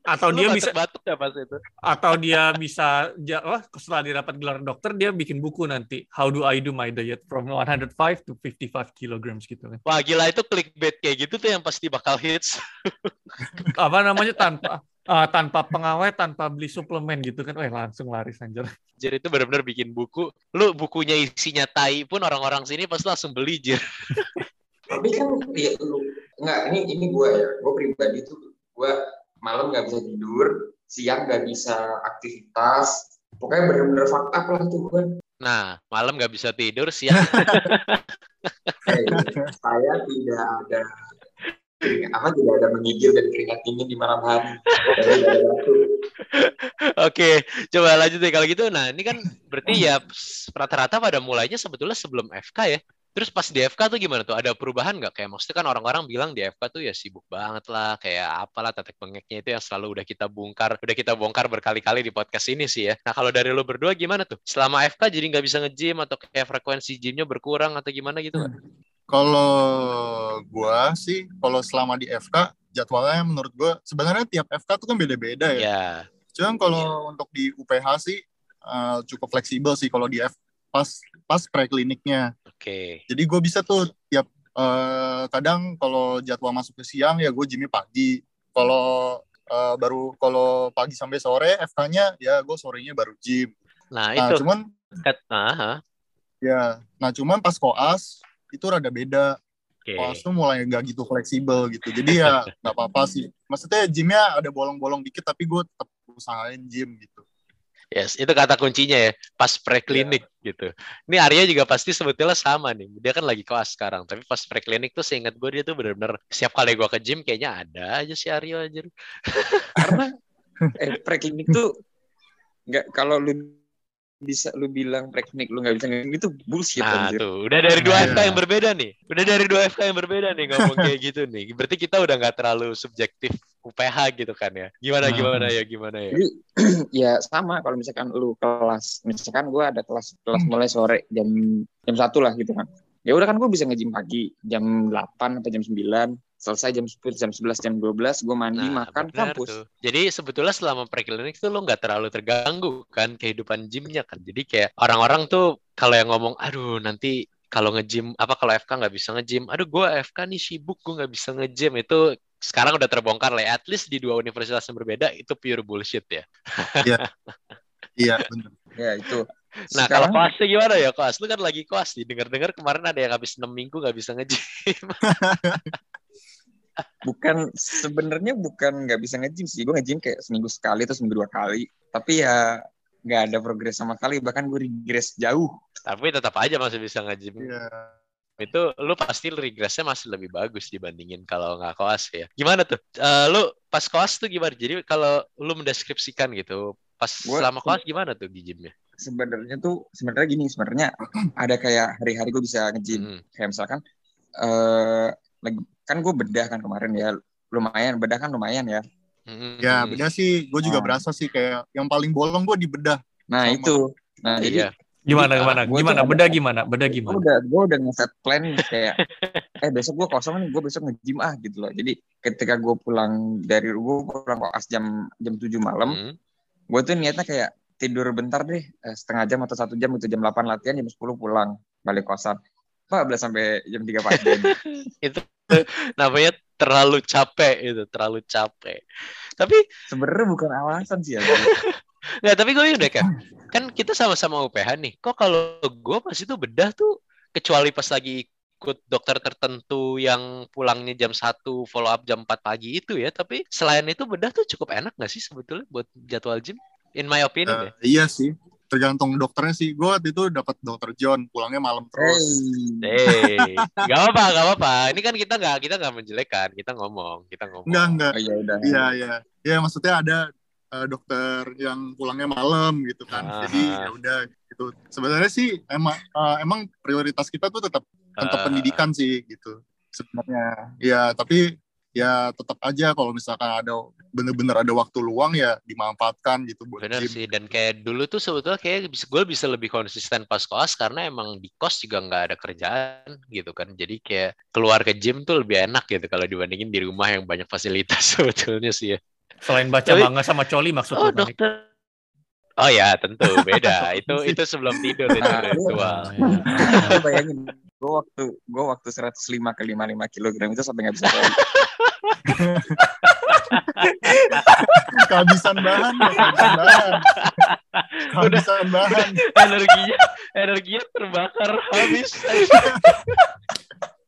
Speaker 2: Atau dia bisa
Speaker 3: batuk ya pas itu
Speaker 2: atau dia bisa ja, wah, setelah dia dapat gelar dokter dia bikin buku nanti How do I do my diet from 105 to 55 kilograms gitu kan.
Speaker 3: wah gila itu clickbait kayak gitu tuh yang pasti bakal hits
Speaker 2: Apa namanya tanpa ah, tanpa pengawet, tanpa beli suplemen gitu kan. Wah, langsung laris anjir.
Speaker 3: jadi itu benar-benar bikin buku lu bukunya isinya tai pun orang-orang sini pasti langsung beli jir
Speaker 5: Tapi kan ya lu nggak ini ini gue ya, gue pribadi tuh gue malam nggak bisa tidur, siang nggak bisa aktivitas, pokoknya bener-bener fucked up lah tuh gue.
Speaker 3: nah malam nggak bisa tidur siang
Speaker 5: Eh, saya tidak ada apa tidak ada menggigil dan keringat dingin di malam hari.
Speaker 3: Oke, coba lanjut deh kalau gitu. Nah, ini kan berarti ya rata-rata pada mulainya sebetulnya sebelum FK ya. Terus pas di FK tuh gimana tuh? Ada perubahan nggak? Kayak maksudnya kan orang-orang bilang di FK tuh ya sibuk banget lah, kayak apalah tetek bengeknya itu yang selalu udah kita bongkar, udah kita bongkar berkali-kali di podcast ini sih ya. Nah, kalau dari lo berdua gimana tuh? Selama FK jadi nggak bisa nge-gym atau kayak frekuensi gymnya berkurang atau gimana gitu nggak?
Speaker 4: Kalau gua sih, kalau selama di FK jadwalnya menurut gua sebenarnya tiap FK tuh kan beda-beda ya.
Speaker 3: Ya,
Speaker 4: Cuman kalau untuk di UPH sih eh, cukup fleksibel sih kalau di F pas pas prekliniknya.
Speaker 3: Oke.
Speaker 4: Jadi gue bisa tuh tiap eh, kadang kalau jadwal masuk ke siang ya gue gymnya pagi. Kalau eh, baru kalau pagi sampai sore FK-nya ya gue sorenya baru gym.
Speaker 3: Nah,
Speaker 4: Nah
Speaker 3: itu
Speaker 4: cuman
Speaker 3: kat- ah, ah,
Speaker 4: ya, nah cuman pas koas itu rada beda.
Speaker 3: oke.
Speaker 4: Koas tuh mulai nggak gitu fleksibel gitu. Jadi ya nggak apa-apa sih. Maksudnya gymnya ada bolong-bolong dikit tapi gue tetap usahain gym gitu.
Speaker 3: Yes, itu kata kuncinya ya, pas preklinik gitu. Ini Arya juga pasti sebetulnya sama nih. Dia kan lagi koas sekarang, tapi pas preklinik tuh seingat gue dia tuh bener-bener setiap kali gue ke gym kayaknya ada aja si Aryo aja.
Speaker 5: Karena eh preklinik tuh nggak kalau lu bisa lu bilang teknik lu nggak bisa nge-gym itu bullshit
Speaker 3: Nah
Speaker 5: anjir.
Speaker 3: tuh, udah dari dua
Speaker 4: Nah,
Speaker 3: FK
Speaker 4: iya.
Speaker 3: yang berbeda nih. Udah dari dua FK yang berbeda nih ngomong kayak gitu nih. Berarti kita udah nggak terlalu subjektif UPH gitu kan ya. Gimana
Speaker 1: Hmm.
Speaker 3: gimana ya gimana ya.
Speaker 5: Jadi ya sama kalau misalkan lu kelas, misalkan gua ada kelas kelas mulai sore jam jam satu lah gitu kan. Ya udah kan gue bisa nge-gym pagi jam 8 atau jam 9, selesai jam 10, jam 11, jam 12, gue mandi,
Speaker 3: Nah,
Speaker 5: makan,
Speaker 3: benar
Speaker 5: kampus.
Speaker 3: tuh. Jadi sebetulnya selama preklinik tuh lo nggak terlalu terganggu kan kehidupan gymnya kan. Jadi kayak orang-orang tuh kalau yang ngomong, aduh nanti kalau nge-gym apa kalau FK nggak bisa nge-gym, aduh gue FK nih sibuk gue nggak bisa nge-gym itu sekarang udah terbongkar lah. ya. At least di dua universitas yang berbeda itu pure bullshit ya.
Speaker 4: Iya, bener.
Speaker 5: Ya itu.
Speaker 3: Nah kalau
Speaker 5: Sekarang
Speaker 3: kelasnya gimana ya kelas? Lu kan lagi kelas nih. Dengar-dengar kemarin ada yang habis 6 minggu nggak bisa nge-gym.
Speaker 5: bukan sebenarnya bukan nggak bisa nge-gym sih. Gue nge-gym kayak seminggu sekali atau seminggu dua kali. Tapi ya nggak ada progres sama kali. Bahkan gue regress jauh.
Speaker 3: Tapi tetap aja masih bisa nge-gym.
Speaker 4: Iya.
Speaker 3: itu lu pasti regressnya masih lebih bagus dibandingin kalau nggak koas ya. Gimana tuh? Eh, lu pas koas tuh gimana? Jadi kalau lu mendeskripsikan gitu, pas
Speaker 5: Gua-
Speaker 3: selama koas gimana tuh di gymnya?
Speaker 5: Sebenarnya tuh sebenarnya gini. Sebenarnya ada kayak hari-hari gue bisa nge-gym.
Speaker 3: Hmm.
Speaker 5: Kayak misalkan eh lagi kan gue bedah kan kemarin ya. Lumayan bedah kan lumayan ya.
Speaker 3: Hmm.
Speaker 4: Ya, beda sih. Gue juga
Speaker 5: Ah.
Speaker 4: berasa sih kayak yang paling bolong gue di bedah.
Speaker 5: Nah
Speaker 4: Sama.
Speaker 5: itu. Nah jadi
Speaker 3: Iya.
Speaker 2: Gimana
Speaker 5: Jadi,
Speaker 2: gimana? Gimana?
Speaker 5: ada-
Speaker 2: Beda gimana? Beda
Speaker 5: gue
Speaker 2: gimana?
Speaker 5: udah gue udah nge-set plan kayak eh besok gue kosong nih gue besok nge-gym ah gitu loh jadi ketika gue pulang dari gue pulang koas jam jam 7 malam
Speaker 3: Hmm.
Speaker 5: gue tuh niatnya kayak tidur bentar deh eh, setengah jam atau satu jam itu jam 8 latihan jam 10 pulang balik kosan 14 sampai jam 3 pagi
Speaker 3: Namanya terlalu capek itu, terlalu capek. Tapi
Speaker 5: sebenarnya bukan alasan sih ya
Speaker 3: nggak, tapi gue udah kan, kan kita sama-sama UPH nih. Kok kalau gue pas itu bedah tuh, kecuali pas lagi ikut dokter tertentu yang pulangnya jam 1, follow up jam 4 pagi itu ya. Tapi selain itu bedah tuh cukup enak nggak sih sebetulnya buat jadwal gym? In my opinion ya.
Speaker 4: Eh, iya sih. Tergantung dokternya sih. Gue waktu itu dapat dokter John. Pulangnya malam terus.
Speaker 5: hey.
Speaker 3: Hey, gak apa, gak apa. Ini kan kita nggak kita nggak menjelekan, kita ngomong, kita ngomong.
Speaker 4: Enggak, enggak.
Speaker 5: oh ya udah
Speaker 4: Iya, iya. Iya, maksudnya ada eh, dokter yang pulangnya malam gitu kan.
Speaker 3: Ah.
Speaker 4: Jadi ya udah gitu. Sebenarnya sih emang eh, emang prioritas kita tuh tetap tetap
Speaker 3: Ah.
Speaker 4: pendidikan sih gitu. Sebenarnya. Ya, tapi ya tetap aja kalau misalkan ada bener-bener ada waktu luang ya dimanfaatkan gitu buat
Speaker 3: Bener
Speaker 4: gym.
Speaker 3: sih, dan kayak dulu tuh sebetulnya kayak bisa, gue bisa lebih konsisten pas koas karena emang di kos juga nggak ada kerjaan gitu kan. Jadi kayak keluar ke gym tuh lebih enak gitu kalau dibandingin di rumah yang banyak fasilitas sebetulnya sih ya.
Speaker 2: Selain baca
Speaker 3: Tapi-
Speaker 2: manga sama coli maksud
Speaker 3: Oh dokter. Oh ya tentu beda. itu itu sebelum tidur itu
Speaker 5: Nah,
Speaker 3: ritual.
Speaker 5: Lu bayangin gue waktu gue waktu 105 ke 55 kilogram itu sampai nggak bisa.
Speaker 4: Kehabisan bahan, kehabisan bahan. Kehabisan bahan.
Speaker 3: energinya energinya terbakar habis.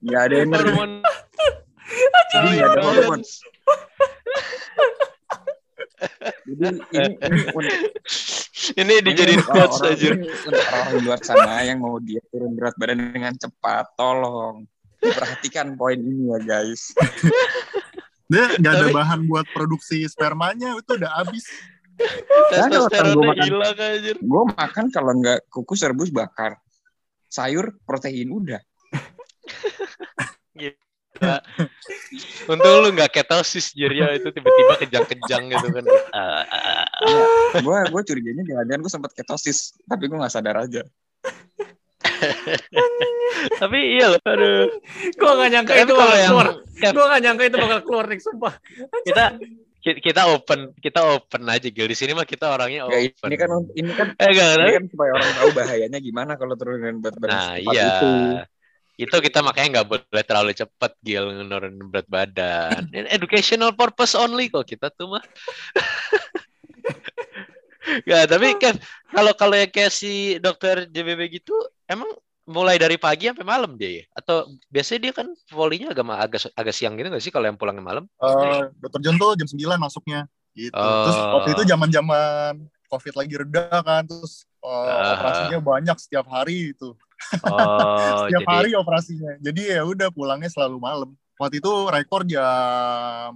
Speaker 5: nggak ada energi
Speaker 3: Hormon.
Speaker 5: Jadi ada hormon. jadi ini ini untuk
Speaker 3: Ini dijadiin quotes aja.
Speaker 5: untuk orang di luar sana yang mau dia turun berat badan dengan cepat, tolong perhatikan poin ini ya guys.
Speaker 4: Dia nggak ada
Speaker 3: Tapi-
Speaker 4: bahan buat produksi spermanya itu udah habis.
Speaker 3: Testosteronnya
Speaker 5: makan.
Speaker 3: hilang aja.
Speaker 5: Gue makan kalau nggak kukus rebus bakar, sayur protein udah.
Speaker 3: Untung lu nggak ketosis Jirya itu tiba-tiba kejang-kejang gitu kan.
Speaker 5: Gue gue curiganya jangan-jangan gue sempat ketosis, tapi gue nggak sadar aja.
Speaker 3: Tapi iya loh, aduh.
Speaker 2: Gua gak nyangka
Speaker 3: Tapi
Speaker 2: itu bakal
Speaker 3: yang
Speaker 2: keluar. Gua gak nyangka itu bakal keluar nih, sumpah.
Speaker 3: kita ki- kita open, kita open aja Gil. Di sini mah kita orangnya
Speaker 5: Ya,
Speaker 3: open.
Speaker 5: ini kan ini kan
Speaker 3: eh
Speaker 5: ini
Speaker 3: tapi-
Speaker 5: kan supaya orang tahu bahayanya gimana kalau turunin berat badan
Speaker 3: Nah, iya.
Speaker 5: itu.
Speaker 3: Itu kita makanya nggak boleh terlalu cepat Gil nurunin berat badan. Ini educational purpose only kok kita tuh mah. Gak, tapi Kev, kalau kalau yang kayak si dokter JBB gitu, emang mulai dari pagi sampai malam dia ya? Atau biasanya dia kan volinya agak agak agak siang gitu nggak sih kalau yang pulangnya malam?
Speaker 4: Eh, Dokter John tuh jam 9 masuknya gitu. Terus
Speaker 3: Oh.
Speaker 4: waktu itu zaman-zaman COVID lagi reda kan, terus eh,
Speaker 3: Ah.
Speaker 4: operasinya banyak setiap hari itu.
Speaker 3: Oh,
Speaker 4: Setiap
Speaker 3: jadi
Speaker 4: hari operasinya. Jadi ya udah pulangnya selalu malam. Waktu itu rekor jam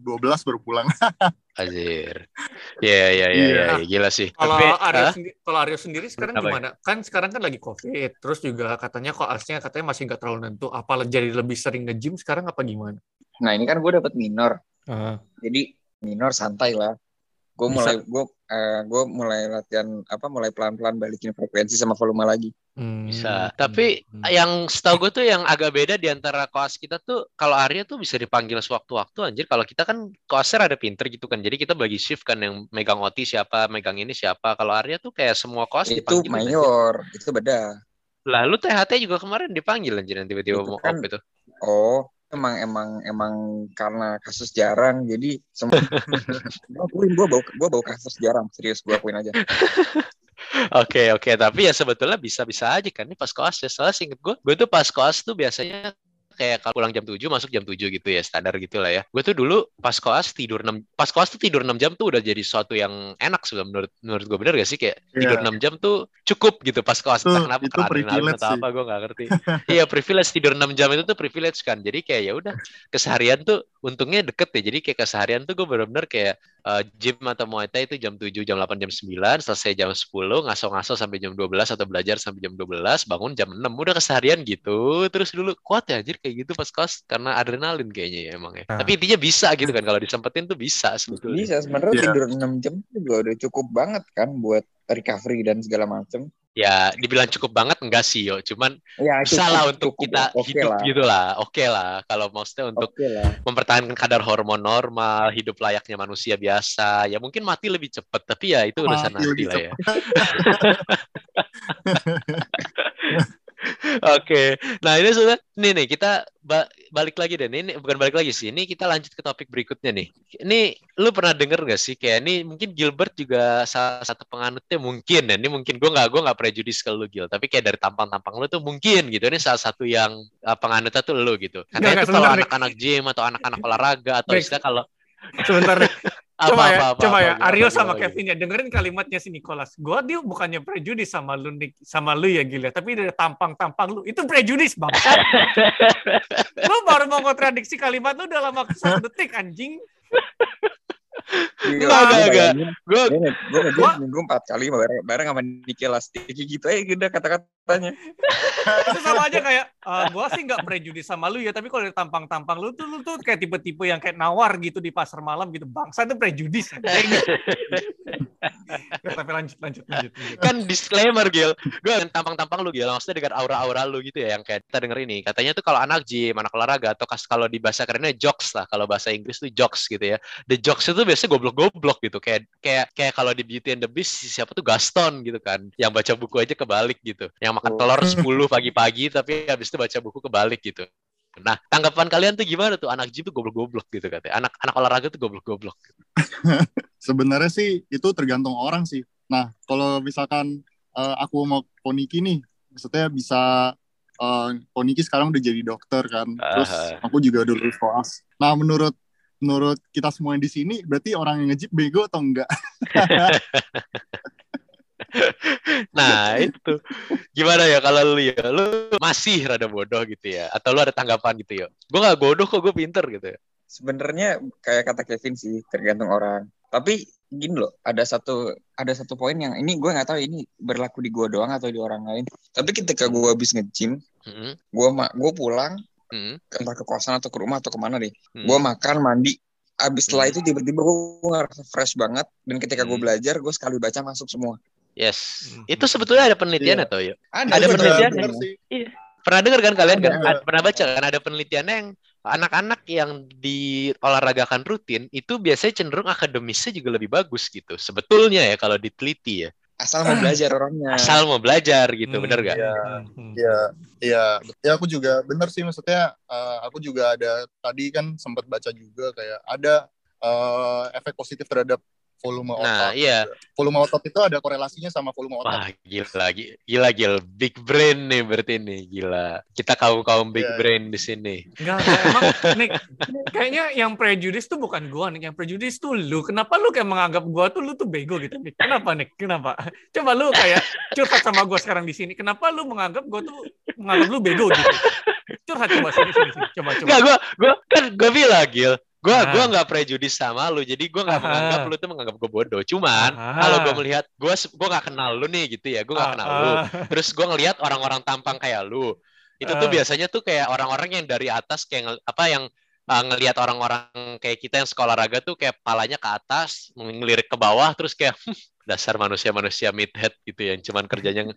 Speaker 4: 12 baru pulang.
Speaker 3: Azir. Iya, iya, iya,
Speaker 4: Iya.
Speaker 3: iya, gila sih.
Speaker 2: Kalau
Speaker 3: Tapi,
Speaker 2: Aryo, sendi- kalau Aryo sendiri sekarang
Speaker 3: Apa ya?
Speaker 2: gimana? Kan sekarang kan lagi COVID, terus juga katanya koasnya katanya masih nggak terlalu nentu. Apa jadi lebih sering nge-gym sekarang apa gimana?
Speaker 5: Nah ini kan gue dapet minor,
Speaker 2: Ah.
Speaker 5: jadi minor santai lah. Gue mulai gue gue mulai latihan apa mulai pelan-pelan balikin frekuensi sama volume lagi.
Speaker 2: Hmm.
Speaker 3: Bisa. Tapi yang setahu gue tuh yang agak beda di antara koas kita tuh kalau Arya tuh bisa dipanggil sewaktu-waktu anjir. Kalau kita kan koasnya ada pinter gitu kan. Jadi kita bagi shift kan yang megang OT siapa, megang ini siapa. Kalau Arya tuh kayak semua koas
Speaker 5: itu
Speaker 3: dipanggil.
Speaker 5: mayor, itu beda.
Speaker 3: Lalu THT juga kemarin dipanggil anjir yang tiba-tiba
Speaker 5: Itu
Speaker 3: mau
Speaker 5: kan-
Speaker 3: op itu.
Speaker 5: Oh, emang emang emang karena kasus jarang, jadi semua akuin gue bau gue bau kasus jarang, serius gue akuin aja.
Speaker 3: Oke oke tapi ya sebetulnya bisa-bisa aja kan ini pas koas ya soalnya seinget gue gue tuh pas koas tuh biasanya kayak kalau pulang jam 7 masuk jam 7 gitu ya standar gitu lah ya. Gue tuh dulu pas koas tidur 6 pas koas tuh tidur 6 jam tuh udah jadi sesuatu yang enak sudah menurut menurut gue bener gak sih? Kayak tidur
Speaker 4: Iya.
Speaker 3: 6 jam tuh cukup gitu pas koas
Speaker 4: Itu-
Speaker 3: entah kenapa
Speaker 4: itu
Speaker 3: karena atau
Speaker 4: sih.
Speaker 3: apa gue gak ngerti. Iya privilege tidur 6 jam itu tuh privilege kan. Jadi kayak ya udah keseharian tuh untungnya deket ya jadi kayak keseharian tuh gue bener-bener kayak eh, gym atau Muay Thai itu jam 7, jam 8, jam 9, selesai jam 10, ngaso-ngaso sampai jam 12 atau belajar sampai jam 12, bangun jam 6, udah keseharian gitu. Terus dulu kuat ya anjir kayak gitu pas kelas karena adrenalin kayaknya ya emang ya.
Speaker 2: Nah.
Speaker 3: Tapi intinya bisa gitu kan kalau disempetin tuh bisa sebetulnya.
Speaker 5: Bisa sebenarnya
Speaker 4: Iya.
Speaker 5: tidur 6 jam juga udah cukup banget kan buat recovery dan segala macem.
Speaker 3: Ya, dibilang cukup banget enggak sih yo, cuman
Speaker 5: Ya
Speaker 3: bisa lah untuk
Speaker 5: cukup,
Speaker 3: kita
Speaker 5: oke
Speaker 3: hidup
Speaker 5: lah.
Speaker 3: gitu lah. Oke lah kalau maksudnya untuk
Speaker 5: Oke lah.
Speaker 3: mempertahankan kadar hormon normal, hidup layaknya manusia biasa. Ya mungkin mati lebih cepat, tapi ya itu urusan
Speaker 4: Mati
Speaker 3: nanti lah ya. Oke, nah ini sudah, nih nih kita ba- balik lagi deh. Ini bukan balik lagi sih. Ini kita lanjut ke topik berikutnya nih. Ini lu pernah denger gak sih kayak ini mungkin Gilbert juga salah satu penganutnya mungkin ya. Ini mungkin gua nggak gua nggak prejudis ke lu Gil, tapi kayak dari tampang-tampang lu tuh mungkin gitu. Ini salah satu yang uh, penganutnya tuh lu gitu. Katanya tuh kalau anak-anak gym atau anak-anak olahraga atau istilah kalau
Speaker 2: Sebentar nih.
Speaker 3: apa,
Speaker 2: coba ya,
Speaker 3: apa, apa,
Speaker 2: coba
Speaker 3: apa,
Speaker 2: ya.
Speaker 3: gimana,
Speaker 2: Aryo sama
Speaker 3: gimana?
Speaker 2: Kevin ya, dengerin kalimatnya si Nicholas. Gua dia bukannya prejudis sama lu Nick, sama lu ya gila, tapi dari tampang-tampang lu itu prejudis bang. lu baru mau kontradiksi kalimat lu dalam waktu satu detik anjing.
Speaker 3: Enggak,
Speaker 5: gua
Speaker 3: enggak,
Speaker 5: bayangin,
Speaker 3: Gue
Speaker 5: Gue gue empat kali bareng, bareng sama Niki Elastik gitu aja udah kata-katanya.
Speaker 2: Itu sama aja kayak eh, gua sih nggak prejudis sama lu ya, tapi kalau dari tampang-tampang lu tuh lu tuh kayak tipe-tipe yang kayak nawar gitu di pasar malam gitu. Bangsa itu prejudis. Ya, tapi lanjut lanjut lanjut. lanjut.
Speaker 3: kan disclaimer Gil gue dengan tampang-tampang lu Gil maksudnya dengan aura-aura lu gitu ya yang kayak kita denger ini katanya tuh kalau anak gym anak olahraga atau kalau di bahasa kerennya jokes lah kalau bahasa Inggris tuh jokes gitu ya the jokes itu biasanya goblok-goblok gitu kayak kayak kayak kalau di Beauty and the Beast siapa tuh Gaston gitu kan yang baca buku aja kebalik gitu yang makan
Speaker 5: Oh.
Speaker 3: telur 10 pagi-pagi tapi habis itu baca buku kebalik gitu Nah, tanggapan kalian tuh gimana tuh anak gym tuh goblok-goblok gitu katanya. Anak anak olahraga tuh goblok-goblok.
Speaker 4: Sebenarnya sih itu tergantung orang sih. Nah, kalau misalkan eh, aku mau Poniki nih, maksudnya bisa eh, Poniki sekarang udah jadi dokter kan. Terus aku juga udah lulus koas. Nah, menurut menurut kita semua yang di sini berarti orang yang ngejip bego atau enggak?
Speaker 3: Nah, itu. Gimana ya kalau lu ya? Lu masih rada bodoh gitu ya? Atau lu ada tanggapan gitu ya? Gue gak bodoh kok, gue pinter gitu ya.
Speaker 5: Sebenarnya kayak kata Kevin sih tergantung orang. Tapi gini loh, ada satu ada satu poin yang ini gue nggak tahu ini berlaku di gue doang atau di orang lain. Tapi ketika gue habis nge-gym,
Speaker 3: Hmm,
Speaker 5: gue ma gue pulang
Speaker 3: hmm,
Speaker 5: entah ke kosan atau ke rumah atau ke mana deh.
Speaker 3: hmm.
Speaker 5: Gue makan, mandi. Abis setelah
Speaker 3: Hmm.
Speaker 5: itu tiba-tiba gue ngerasa fresh banget. Dan ketika gue
Speaker 3: Hmm.
Speaker 5: belajar, gue sekali baca masuk semua.
Speaker 3: Yes.
Speaker 2: Hmm.
Speaker 3: Itu sebetulnya ada penelitian
Speaker 4: Iya.
Speaker 3: atau ya?
Speaker 5: Ada,
Speaker 3: Ada
Speaker 5: tahu.
Speaker 3: penelitian
Speaker 4: bener sih.
Speaker 3: Pernah dengar kan kalian?
Speaker 5: Ada.
Speaker 3: Kan? Ad- Pernah baca kan ada penelitiannya yang anak-anak yang di olahragakan rutin itu biasanya cenderung akademisnya juga lebih bagus gitu. Sebetulnya ya kalau diteliti ya.
Speaker 5: Asal mau belajar orangnya.
Speaker 3: Asal mau belajar gitu,
Speaker 2: Hmm,
Speaker 3: bener gak?
Speaker 4: Iya.
Speaker 2: hmm, hmm.
Speaker 4: Iya, iya, ya aku juga bener sih maksudnya eh, aku juga ada tadi kan sempat baca juga kayak ada eh, efek positif terhadap volume otot.
Speaker 3: Nah, iya.
Speaker 4: Volume otot itu ada korelasinya sama volume otot.
Speaker 3: Wah, gila, gi- gila, gila, big brain nih berarti nih, gila. Kita kaum kaum big
Speaker 4: Iya.
Speaker 3: brain di sini.
Speaker 2: Enggak, emang Nick, kayaknya yang prejudis tuh bukan gua Nick, yang prejudis tuh lu. Kenapa lu kayak menganggap gua tuh lu tuh bego gitu, Nick? Kenapa, Nick? Kenapa? Coba lu kayak curhat sama gua sekarang di sini. Kenapa lu menganggap gua tuh menganggap lu bego gitu? Curhat coba sini sini, sini. coba coba.
Speaker 3: Enggak, gue gue kan gue bilang Gil, gue
Speaker 2: Ah.
Speaker 3: gua nggak prejudis sama lu, jadi gue nggak
Speaker 2: Ah.
Speaker 3: menganggap lu tuh menganggap gue bodoh. Cuman
Speaker 2: Ah.
Speaker 3: kalau gue melihat gue gue nggak kenal lu nih gitu ya, gue nggak kenal lu.
Speaker 2: Ah,
Speaker 3: Terus gue ngelihat orang-orang tampang kayak lu, itu tuh
Speaker 2: Ah.
Speaker 3: biasanya tuh kayak orang-orang yang dari atas kayak apa yang uh, ngelihat orang-orang kayak kita yang sekolah raga tuh kayak palanya ke atas, ngelirik ke bawah, terus kayak "Hmm, dasar manusia-manusia midhead gitu yang cuman kerjanya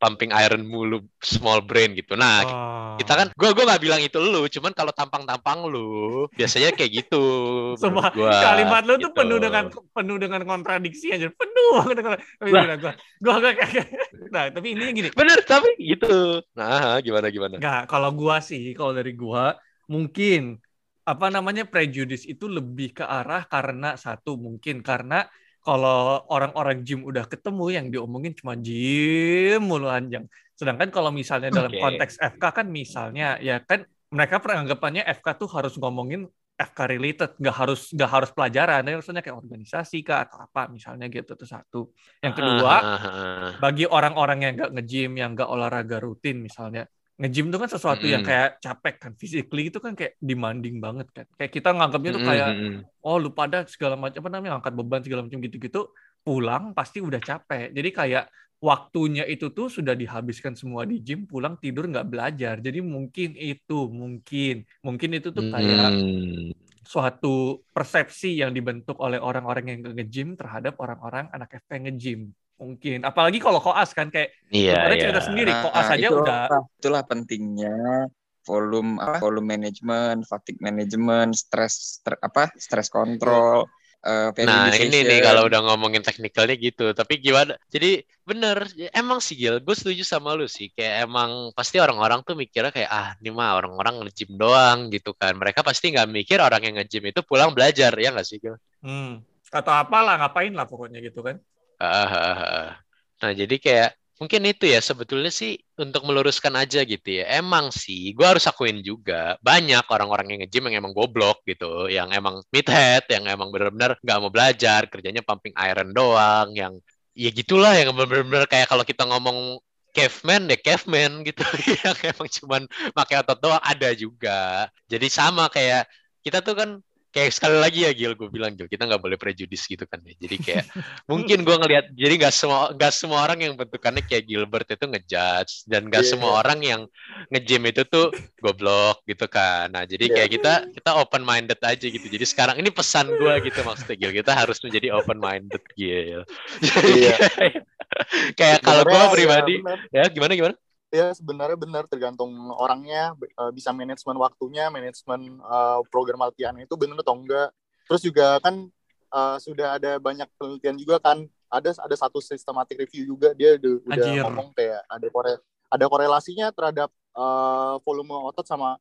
Speaker 3: pumping iron mulu, small brain gitu. Nah,
Speaker 2: ah.
Speaker 3: kita kan gua gua nggak bilang itu lu cuman kalau tampang-tampang lu biasanya kayak gitu menurut gua,
Speaker 2: kalimat lu tuh
Speaker 3: gitu.
Speaker 2: penuh dengan penuh dengan kontradiksi aja. Penuh dengan gila, gua gua gua kayak nah tapi ini gini.
Speaker 3: Bener tapi gitu. Nah gimana gimana?
Speaker 2: Nggak kalau gua sih kalau dari gua mungkin apa namanya prejudice itu lebih ke arah karena satu mungkin karena kalau orang-orang gym udah ketemu yang diomongin cuma gym mulu anjang sedangkan kalau misalnya dalam
Speaker 3: Oke.
Speaker 2: konteks FK kan misalnya ya kan mereka peranggapannya FK tuh harus ngomongin FK related nggak harus nggak harus pelajaran tapi maksudnya kayak organisasi kah atau apa misalnya gitu itu satu yang kedua
Speaker 3: Ah, ah, ah.
Speaker 2: bagi orang-orang yang nggak nge-gym, yang nggak olahraga rutin misalnya, nge-gym itu kan sesuatu yang
Speaker 3: Mm-mm.
Speaker 2: kayak capek kan, physically itu kan kayak demanding banget kan. Kayak kita nganggapnya tuh
Speaker 3: Mm,
Speaker 2: kayak,
Speaker 3: mm, mm.
Speaker 2: oh lu pada segala macam apa namanya angkat beban segala macam gitu-gitu, pulang pasti udah capek. Jadi kayak waktunya itu tuh sudah dihabiskan semua di gym, pulang tidur nggak belajar. Jadi mungkin itu, mungkin, mungkin itu tuh kayak
Speaker 3: Hmm.
Speaker 2: suatu persepsi yang dibentuk oleh orang-orang yang nge-gym terhadap orang-orang anak FP yang nge-gym. Mungkin. Apalagi kalau koas kan kayak
Speaker 3: iya
Speaker 2: ada
Speaker 3: iya.
Speaker 2: cerita sendiri,
Speaker 5: Nah,
Speaker 2: koas aja
Speaker 5: itulah,
Speaker 2: udah
Speaker 5: itulah pentingnya volume apa volume management, fatigue management, stress stre- apa stress control, eh,
Speaker 3: Nah ini nih kalau udah ngomongin teknikalnya gitu. Tapi gimana? Jadi bener. Emang sih Gil Gue setuju sama lu sih. Kayak emang Pasti orang-orang tuh mikirnya kayak Ah ini mah orang-orang nge-gym doang gitu kan. Mereka pasti nggak mikir orang yang nge-gym itu pulang belajar Ya nggak sih Gil?
Speaker 2: Hmm, atau apalah ngapain lah pokoknya gitu kan.
Speaker 3: Ah, ah, ah, ah. Nah, jadi kayak mungkin itu ya sebetulnya sih untuk meluruskan aja gitu ya. Emang sih, gue harus akuin juga banyak orang-orang yang nge-gym yang emang goblok gitu, yang emang meathead, yang emang bener-bener nggak mau belajar, kerjanya pumping iron doang, yang ya gitulah yang bener-bener kayak kalau kita ngomong caveman deh caveman gitu yang emang cuman pakai otot doang ada juga. Jadi sama kayak kita tuh kan kayak sekali lagi ya Gil gue bilang Gil kita nggak boleh prejudis gitu kan ya. Jadi kayak mungkin gue ngelihat jadi nggak semua nggak semua orang yang bentukannya kayak Gilbert itu ngejudge dan nggak
Speaker 4: Iya,
Speaker 3: semua orang yang nge-gym itu tuh goblok gitu kan. Nah jadi
Speaker 4: Iya.
Speaker 3: kayak kita kita open minded aja gitu. Jadi sekarang ini pesan gue gitu maksudnya Gil kita harus menjadi open minded Gil
Speaker 4: Iya.
Speaker 3: kayak kalau gue pribadi
Speaker 4: ya,
Speaker 3: ya gimana gimana
Speaker 4: ya sebenarnya benar tergantung orangnya eh, bisa manajemen waktunya manajemen eh, program latihan itu benar atau enggak. Terus juga kan eh, sudah ada banyak penelitian juga kan ada ada satu systematic review juga dia udah, udah ngomong kayak ada kore ada korelasinya terhadap volume otot sama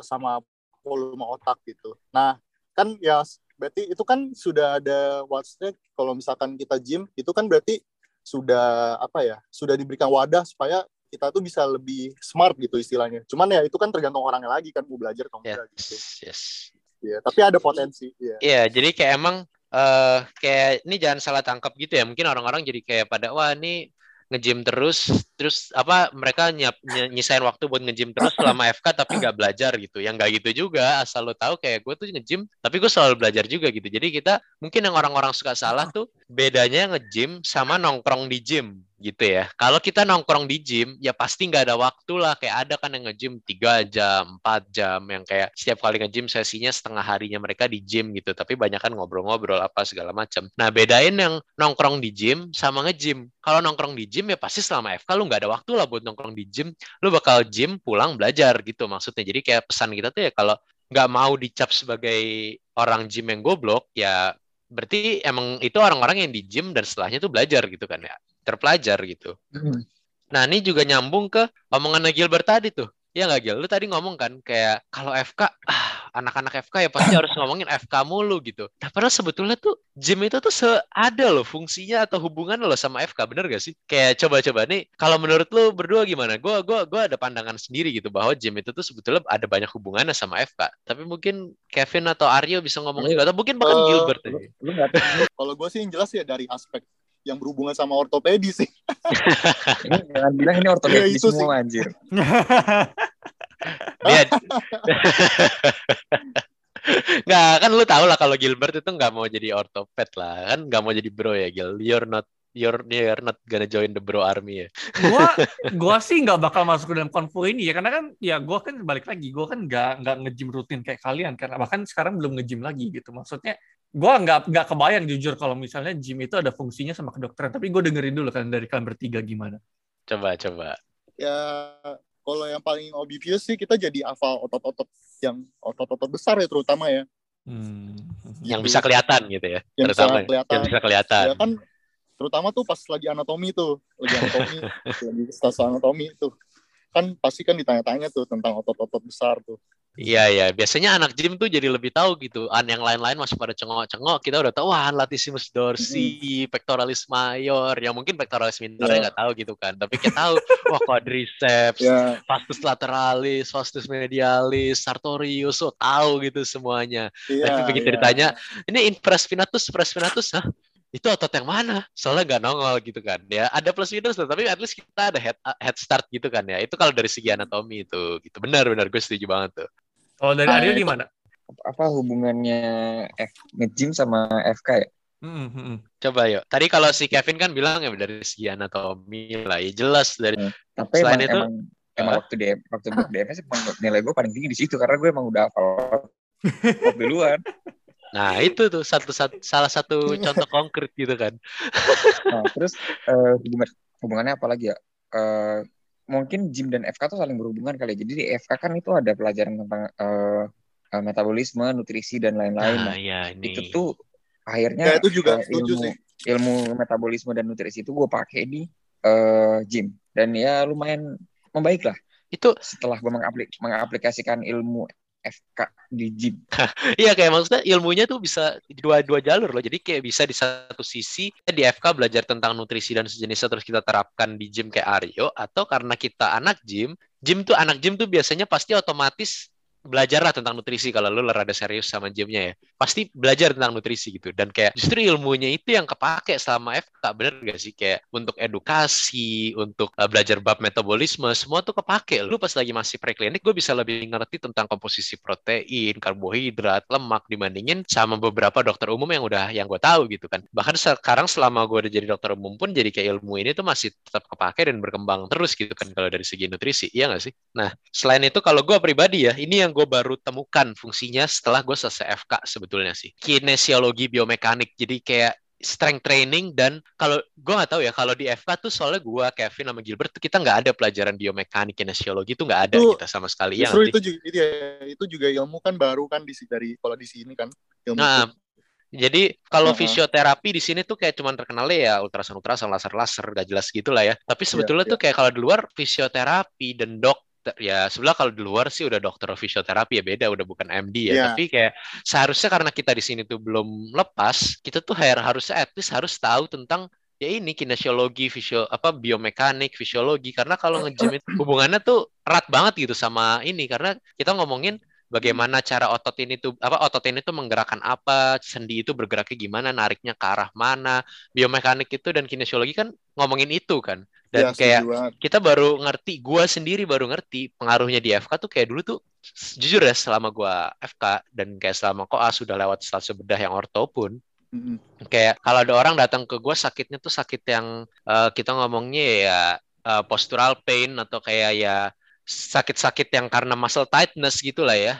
Speaker 4: sama volume otak gitu. Nah kan ya berarti itu kan sudah ada maksudnya kalau misalkan kita gym itu kan berarti sudah apa ya sudah diberikan wadah supaya kita tuh bisa lebih smart gitu istilahnya. Cuman ya itu kan tergantung orangnya lagi kan mau belajar atau enggak gitu.
Speaker 3: yes
Speaker 4: Ya, tapi ada potensi. Ya.
Speaker 3: Iya, jadi kayak emang eh kayak ini jangan salah tangkap gitu ya. Mungkin orang-orang jadi kayak pada wah ini nge-gym terus terus apa mereka nyap, ny- nyisain waktu buat nge-gym terus selama FK tapi nggak belajar gitu. Yang nggak gitu juga. Asal lo tahu kayak gue tuh nge-gym tapi gue selalu belajar juga gitu. Jadi kita mungkin yang orang-orang suka salah tuh bedanya nge-gym sama nongkrong di gym gitu ya. Kalau kita nongkrong di gym, ya pasti nggak ada waktu lah. Kayak ada kan yang nge-gym 3 jam, 4 jam, yang kayak setiap kali nge-gym sesinya setengah harinya mereka di gym gitu. Tapi banyak kan ngobrol-ngobrol apa segala macam. Nah bedain yang nongkrong di gym sama nge-gym. Kalau nongkrong di gym ya pasti selama FK lu nggak ada waktu lah buat nongkrong di gym. Lu bakal gym pulang belajar gitu maksudnya. Jadi kayak pesan kita tuh ya kalau nggak mau dicap sebagai orang gym yang goblok, ya berarti emang itu orang-orang yang di gym dan setelahnya tuh belajar gitu kan ya terpelajar gitu. Nah ini juga nyambung ke omongan Gilbert tadi tuh. Ya nggak Gil? Lu tadi ngomong kan kayak kalau FK, ah, anak-anak FK ya pasti harus ngomongin FK mulu gitu. Nah padahal sebetulnya tuh gym itu tuh ada loh fungsinya atau hubungan loh sama FK, bener gak sih? Kayak coba-coba nih, kalau menurut lu berdua gimana? Gue gua, gua ada pandangan sendiri gitu bahwa gym itu tuh sebetulnya ada banyak hubungannya sama FK. Tapi mungkin Kevin atau Aryo bisa ngomong juga, atau mungkin bahkan
Speaker 4: Eh,
Speaker 3: Gilbert.
Speaker 5: Lu,
Speaker 4: Kalau gue sih yang jelas ya dari aspek yang berhubungan sama ortopedi sih.
Speaker 5: ini jangan bilang ini
Speaker 4: Iya,
Speaker 5: ortopedi
Speaker 4: itu
Speaker 5: semua anjir.
Speaker 3: Dia Nggak, kan lu tau lah kalau Gilbert itu nggak mau jadi ortoped lah. Kan nggak mau jadi bro ya, Gil. You're not you're you're not gonna join the bro army ya.
Speaker 2: gua gua sih nggak bakal masuk ke dalam konvo ini ya karena kan ya gua kan balik lagi gua kan nggak nggak ngejim rutin kayak kalian karena bahkan sekarang belum ngejim lagi gitu maksudnya gua nggak nggak kebayang jujur kalau misalnya gym itu ada fungsinya sama kedokteran tapi gue dengerin dulu kan dari kalian bertiga gimana
Speaker 3: Coba coba.
Speaker 4: ya kalau yang paling obvious sih kita jadi hafal otot-otot yang otot-otot besar ya terutama ya
Speaker 2: hmm.
Speaker 3: Yang bisa kelihatan gitu ya.
Speaker 4: Yang bisa
Speaker 3: Terutama
Speaker 4: kelihatan.
Speaker 3: yang bisa kelihatan.
Speaker 4: ya kan terutama tuh pas lagi anatomi tuh lagi anatomi lagi stase anatomi tuh kan pasti kan ditanya-tanya tuh tentang otot-otot besar tuh
Speaker 3: Iya iya, biasanya anak gym tuh jadi lebih tahu gitu. An yang lain-lain masih pada cengok-cengok, kita udah tahu wah latissimus dorsi, pectoralis major, yang mungkin pectoralis minornya
Speaker 4: Iya.
Speaker 3: nggak tahu gitu kan. Tapi kita tahu wah quadriceps,
Speaker 4: ya
Speaker 3: vastus lateralis, vastus medialis, sartorius, oh tahu gitu semuanya.
Speaker 4: iya
Speaker 3: Tapi begitu
Speaker 4: iya.
Speaker 3: ditanya, ini infraspinatus, supraspinatus, hah? Itu otot yang mana? Soalnya nggak nongol gitu kan. Ya ada plus minus, tapi at least kita ada head head start gitu kan ya. Itu kalau dari segi anatomi itu gitu. Benar benar gue setuju banget tuh.
Speaker 2: Kalau dari
Speaker 4: Ah,
Speaker 2: Aryo
Speaker 4: itu-
Speaker 2: gimana
Speaker 5: Apa hubungannya F nge-gym sama FK ya?
Speaker 2: Hmm, hmm, hmm.
Speaker 3: Coba yuk. Tadi kalau si Kevin kan bilang ya dari segi anatomi lah. Ya jelas dari
Speaker 5: Tapi
Speaker 3: Selain
Speaker 5: emang,
Speaker 3: itu-
Speaker 5: emang, emang
Speaker 3: Hah?
Speaker 5: waktu DM waktu gue DMS emang nilai gue paling tinggi di situ karena gue emang udah hafal duluan.
Speaker 3: Nah, itu tuh satu, satu salah satu contoh konkret gitu kan.
Speaker 5: Nah, terus eh, hubungan hubungannya apa lagi ya? Eh, mungkin gym dan FK tuh saling berhubungan kali. ya. Jadi di FK kan itu ada pelajaran tentang eh, eh, metabolisme, nutrisi dan lain-lain.
Speaker 3: Nah,
Speaker 5: Nah,
Speaker 3: ya ini.
Speaker 5: itu tuh akhirnya
Speaker 4: Ya, itu juga
Speaker 5: eh, ilmu
Speaker 4: sih.
Speaker 5: ilmu metabolisme dan nutrisi itu gue pakai di eh, gym dan ya lumayan membaik lah
Speaker 3: Itu
Speaker 5: setelah gue mengaplik mengaplikasikan ilmu FK di gym.
Speaker 3: Iya kayak maksudnya ilmunya tuh bisa dua dua jalur loh. Jadi kayak bisa di satu sisi di FK belajar tentang nutrisi dan sejenisnya terus kita terapkan di gym kayak Aryo atau karena kita anak gym, gym tuh anak gym tuh biasanya pasti otomatis belajar lah tentang nutrisi kalau lu rada serius sama gymnya ya. Pasti belajar tentang nutrisi gitu. Dan kayak justru ilmunya itu yang kepake selama FK bener gak sih? Kayak untuk edukasi untuk uh, belajar bab metabolisme semua tuh kepake lu pas lagi masih preklinik gue bisa lebih ngerti tentang komposisi protein karbohidrat lemak dibandingin sama beberapa dokter umum yang udah yang gue tahu gitu kan. Bahkan sekarang selama gue udah jadi dokter umum pun jadi kayak ilmu ini tuh masih tetap kepake dan berkembang terus gitu kan kalau dari segi nutrisi. Iya gak sih? Nah selain itu kalau gue pribadi ya ini yang gue baru temukan fungsinya setelah gue selesai FK sebetulnya sih kinesiologi biomekanik jadi kayak strength training dan kalau gue nggak tahu ya kalau di FK tuh soalnya gue Kevin sama Gilbert tuh kita nggak ada pelajaran biomekanik kinesiologi tuh nggak ada
Speaker 4: Itu-
Speaker 3: kita sama sekali ya
Speaker 4: Justru itu juga itu, ya, itu juga ilmu kan baru kan di dari kalau di sini kan ilmu
Speaker 3: Nah,
Speaker 4: itu.
Speaker 3: Jadi kalau
Speaker 4: Uh-huh.
Speaker 3: fisioterapi di sini tuh kayak cuman terkenalnya ya ultrasound ultrasound laser laser gak jelas gitu lah ya. Tapi sebetulnya
Speaker 4: Iya,
Speaker 3: tuh kayak kalau di luar fisioterapi dan dokter ya sebelah kalau di luar sih udah dokter fisioterapi ya beda udah bukan MD ya.
Speaker 4: Iya.
Speaker 3: Tapi kayak seharusnya karena kita di sini tuh belum lepas, kita tuh har- harusnya at least harus tahu tentang ya ini kinesiologi, fisio apa biomekanik, fisiologi karena kalau nge-gym itu hubungannya tuh erat banget gitu sama ini karena kita ngomongin bagaimana cara otot ini tuh apa otot ini tuh menggerakkan apa, sendi itu bergeraknya gimana, nariknya ke arah mana, biomekanik itu dan kinesiologi kan ngomongin itu kan. Dan
Speaker 4: Ya,
Speaker 3: kayak kita baru ngerti, gua sendiri baru ngerti pengaruhnya di FK tuh kayak dulu tuh jujur ya selama gua FK dan kayak selama koas sudah lewat stase bedah yang orto pun
Speaker 4: Mm-mm.
Speaker 3: kayak kalau ada orang datang ke gua sakitnya tuh sakit yang eh, kita ngomongnya ya eh, postural pain atau kayak ya sakit-sakit yang karena muscle tightness gitu lah ya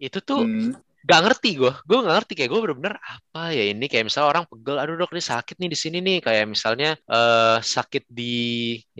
Speaker 3: itu tuh
Speaker 4: Hmm.
Speaker 3: Gak ngerti gue gue gak ngerti kayak gue bener-bener apa ya ini? Kayak misalnya orang pegel aduh dok ini sakit nih di sini nih. Kayak misalnya eh sakit di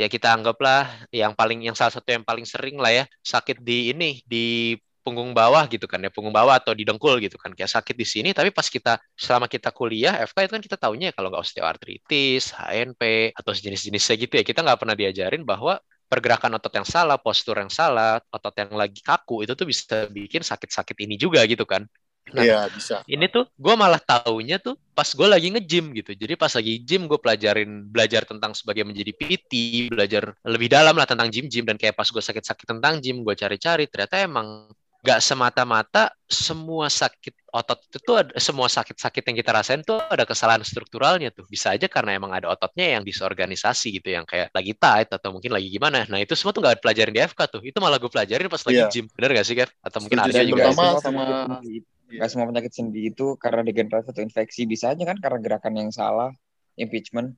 Speaker 3: ya kita anggaplah yang paling yang salah satu yang paling sering lah ya sakit di ini di punggung bawah gitu kan ya punggung bawah atau di dengkul gitu kan. Kayak sakit di sini tapi pas kita selama kita kuliah FK itu kan kita taunya ya kalau nggak osteoartritis HNP atau sejenis-jenisnya gitu ya kita nggak pernah diajarin bahwa pergerakan otot yang salah, postur yang salah, otot yang lagi kaku itu tuh bisa bikin sakit-sakit ini juga gitu kan. Nah,
Speaker 4: Iya bisa.
Speaker 3: Ini tuh gue malah taunya tuh pas gue lagi nge-gym gitu. Jadi pas lagi gym gue pelajarin belajar tentang sebagai menjadi PT, belajar lebih dalam lah tentang gym-gym dan kayak pas gue sakit-sakit tentang gym gue cari-cari ternyata emang nggak semata-mata semua sakit otot itu tuh ada, semua sakit-sakit yang kita rasain tuh ada kesalahan strukturalnya tuh. Bisa aja karena emang ada ototnya yang disorganisasi gitu yang kayak lagi tight atau mungkin lagi gimana. Nah itu semua tuh nggak pelajarin di FK tuh. Itu malah gue pelajarin pas lagi
Speaker 4: Iya.
Speaker 3: gym. Bener gak sih Kev? Atau mungkin
Speaker 4: sih,
Speaker 3: juga
Speaker 4: sama-
Speaker 5: sendi. Nggak semua penyakit sendi itu karena degeneratif atau infeksi. Bisa aja kan karena gerakan yang salah impeachment.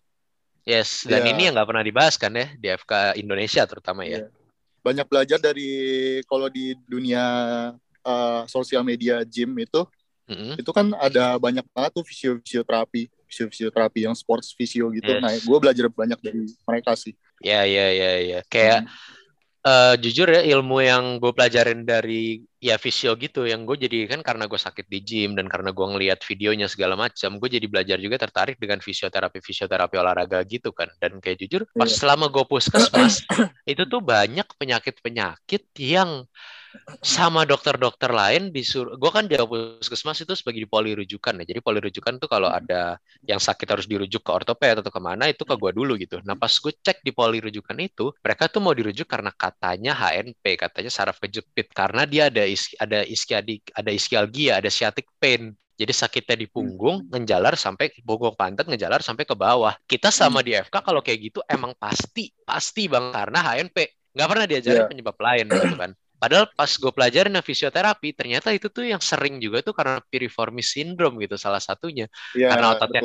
Speaker 3: Yes dan
Speaker 4: Iya.
Speaker 3: ini yang nggak pernah dibahas kan ya di FK Indonesia terutama ya.
Speaker 4: Iya. Banyak belajar dari kalau di dunia uh, sosial media gym itu
Speaker 3: Mm-mm.
Speaker 4: itu kan ada banyak banget tuh fisio fisioterapi fisio fisioterapi yang sports fisio gitu
Speaker 3: Yes.
Speaker 4: nah gue belajar banyak dari mereka sih
Speaker 3: ya ya ya ya kayak eh, jujur ya ilmu yang gue pelajarin dari ya fisio gitu yang gue jadi kan karena gue sakit di gym dan karena gue ngeliat videonya segala macam gue jadi belajar juga tertarik dengan fisioterapi fisioterapi olahraga gitu kan dan kayak jujur pas
Speaker 4: Iya.
Speaker 3: selama gue puskesmas itu tuh banyak penyakit penyakit yang sama dokter-dokter lain disuruh gue kan di puskesmas itu sebagai di poli rujukan ya. Jadi poli rujukan tuh kalau ada yang sakit harus dirujuk ke ortoped atau ke mana itu ke gue dulu gitu. Nah pas gue cek di poli rujukan itu mereka tuh mau dirujuk karena katanya HNP katanya saraf kejepit. Karena dia ada is ada iskiadik ada ischialgia ada sciatic pain. Jadi sakitnya di punggung ngejalar sampai punggung pantat ngejalar sampai ke bawah. Kita sama di FK kalau kayak gitu emang pasti pasti bang karena HNP nggak pernah diajarin
Speaker 4: Iya.
Speaker 3: penyebab lain gitu kan Padahal pas gue pelajarin yang fisioterapi, ternyata itu tuh yang sering juga tuh karena piriformis syndrome gitu salah satunya.
Speaker 4: ya
Speaker 3: Karena ototnya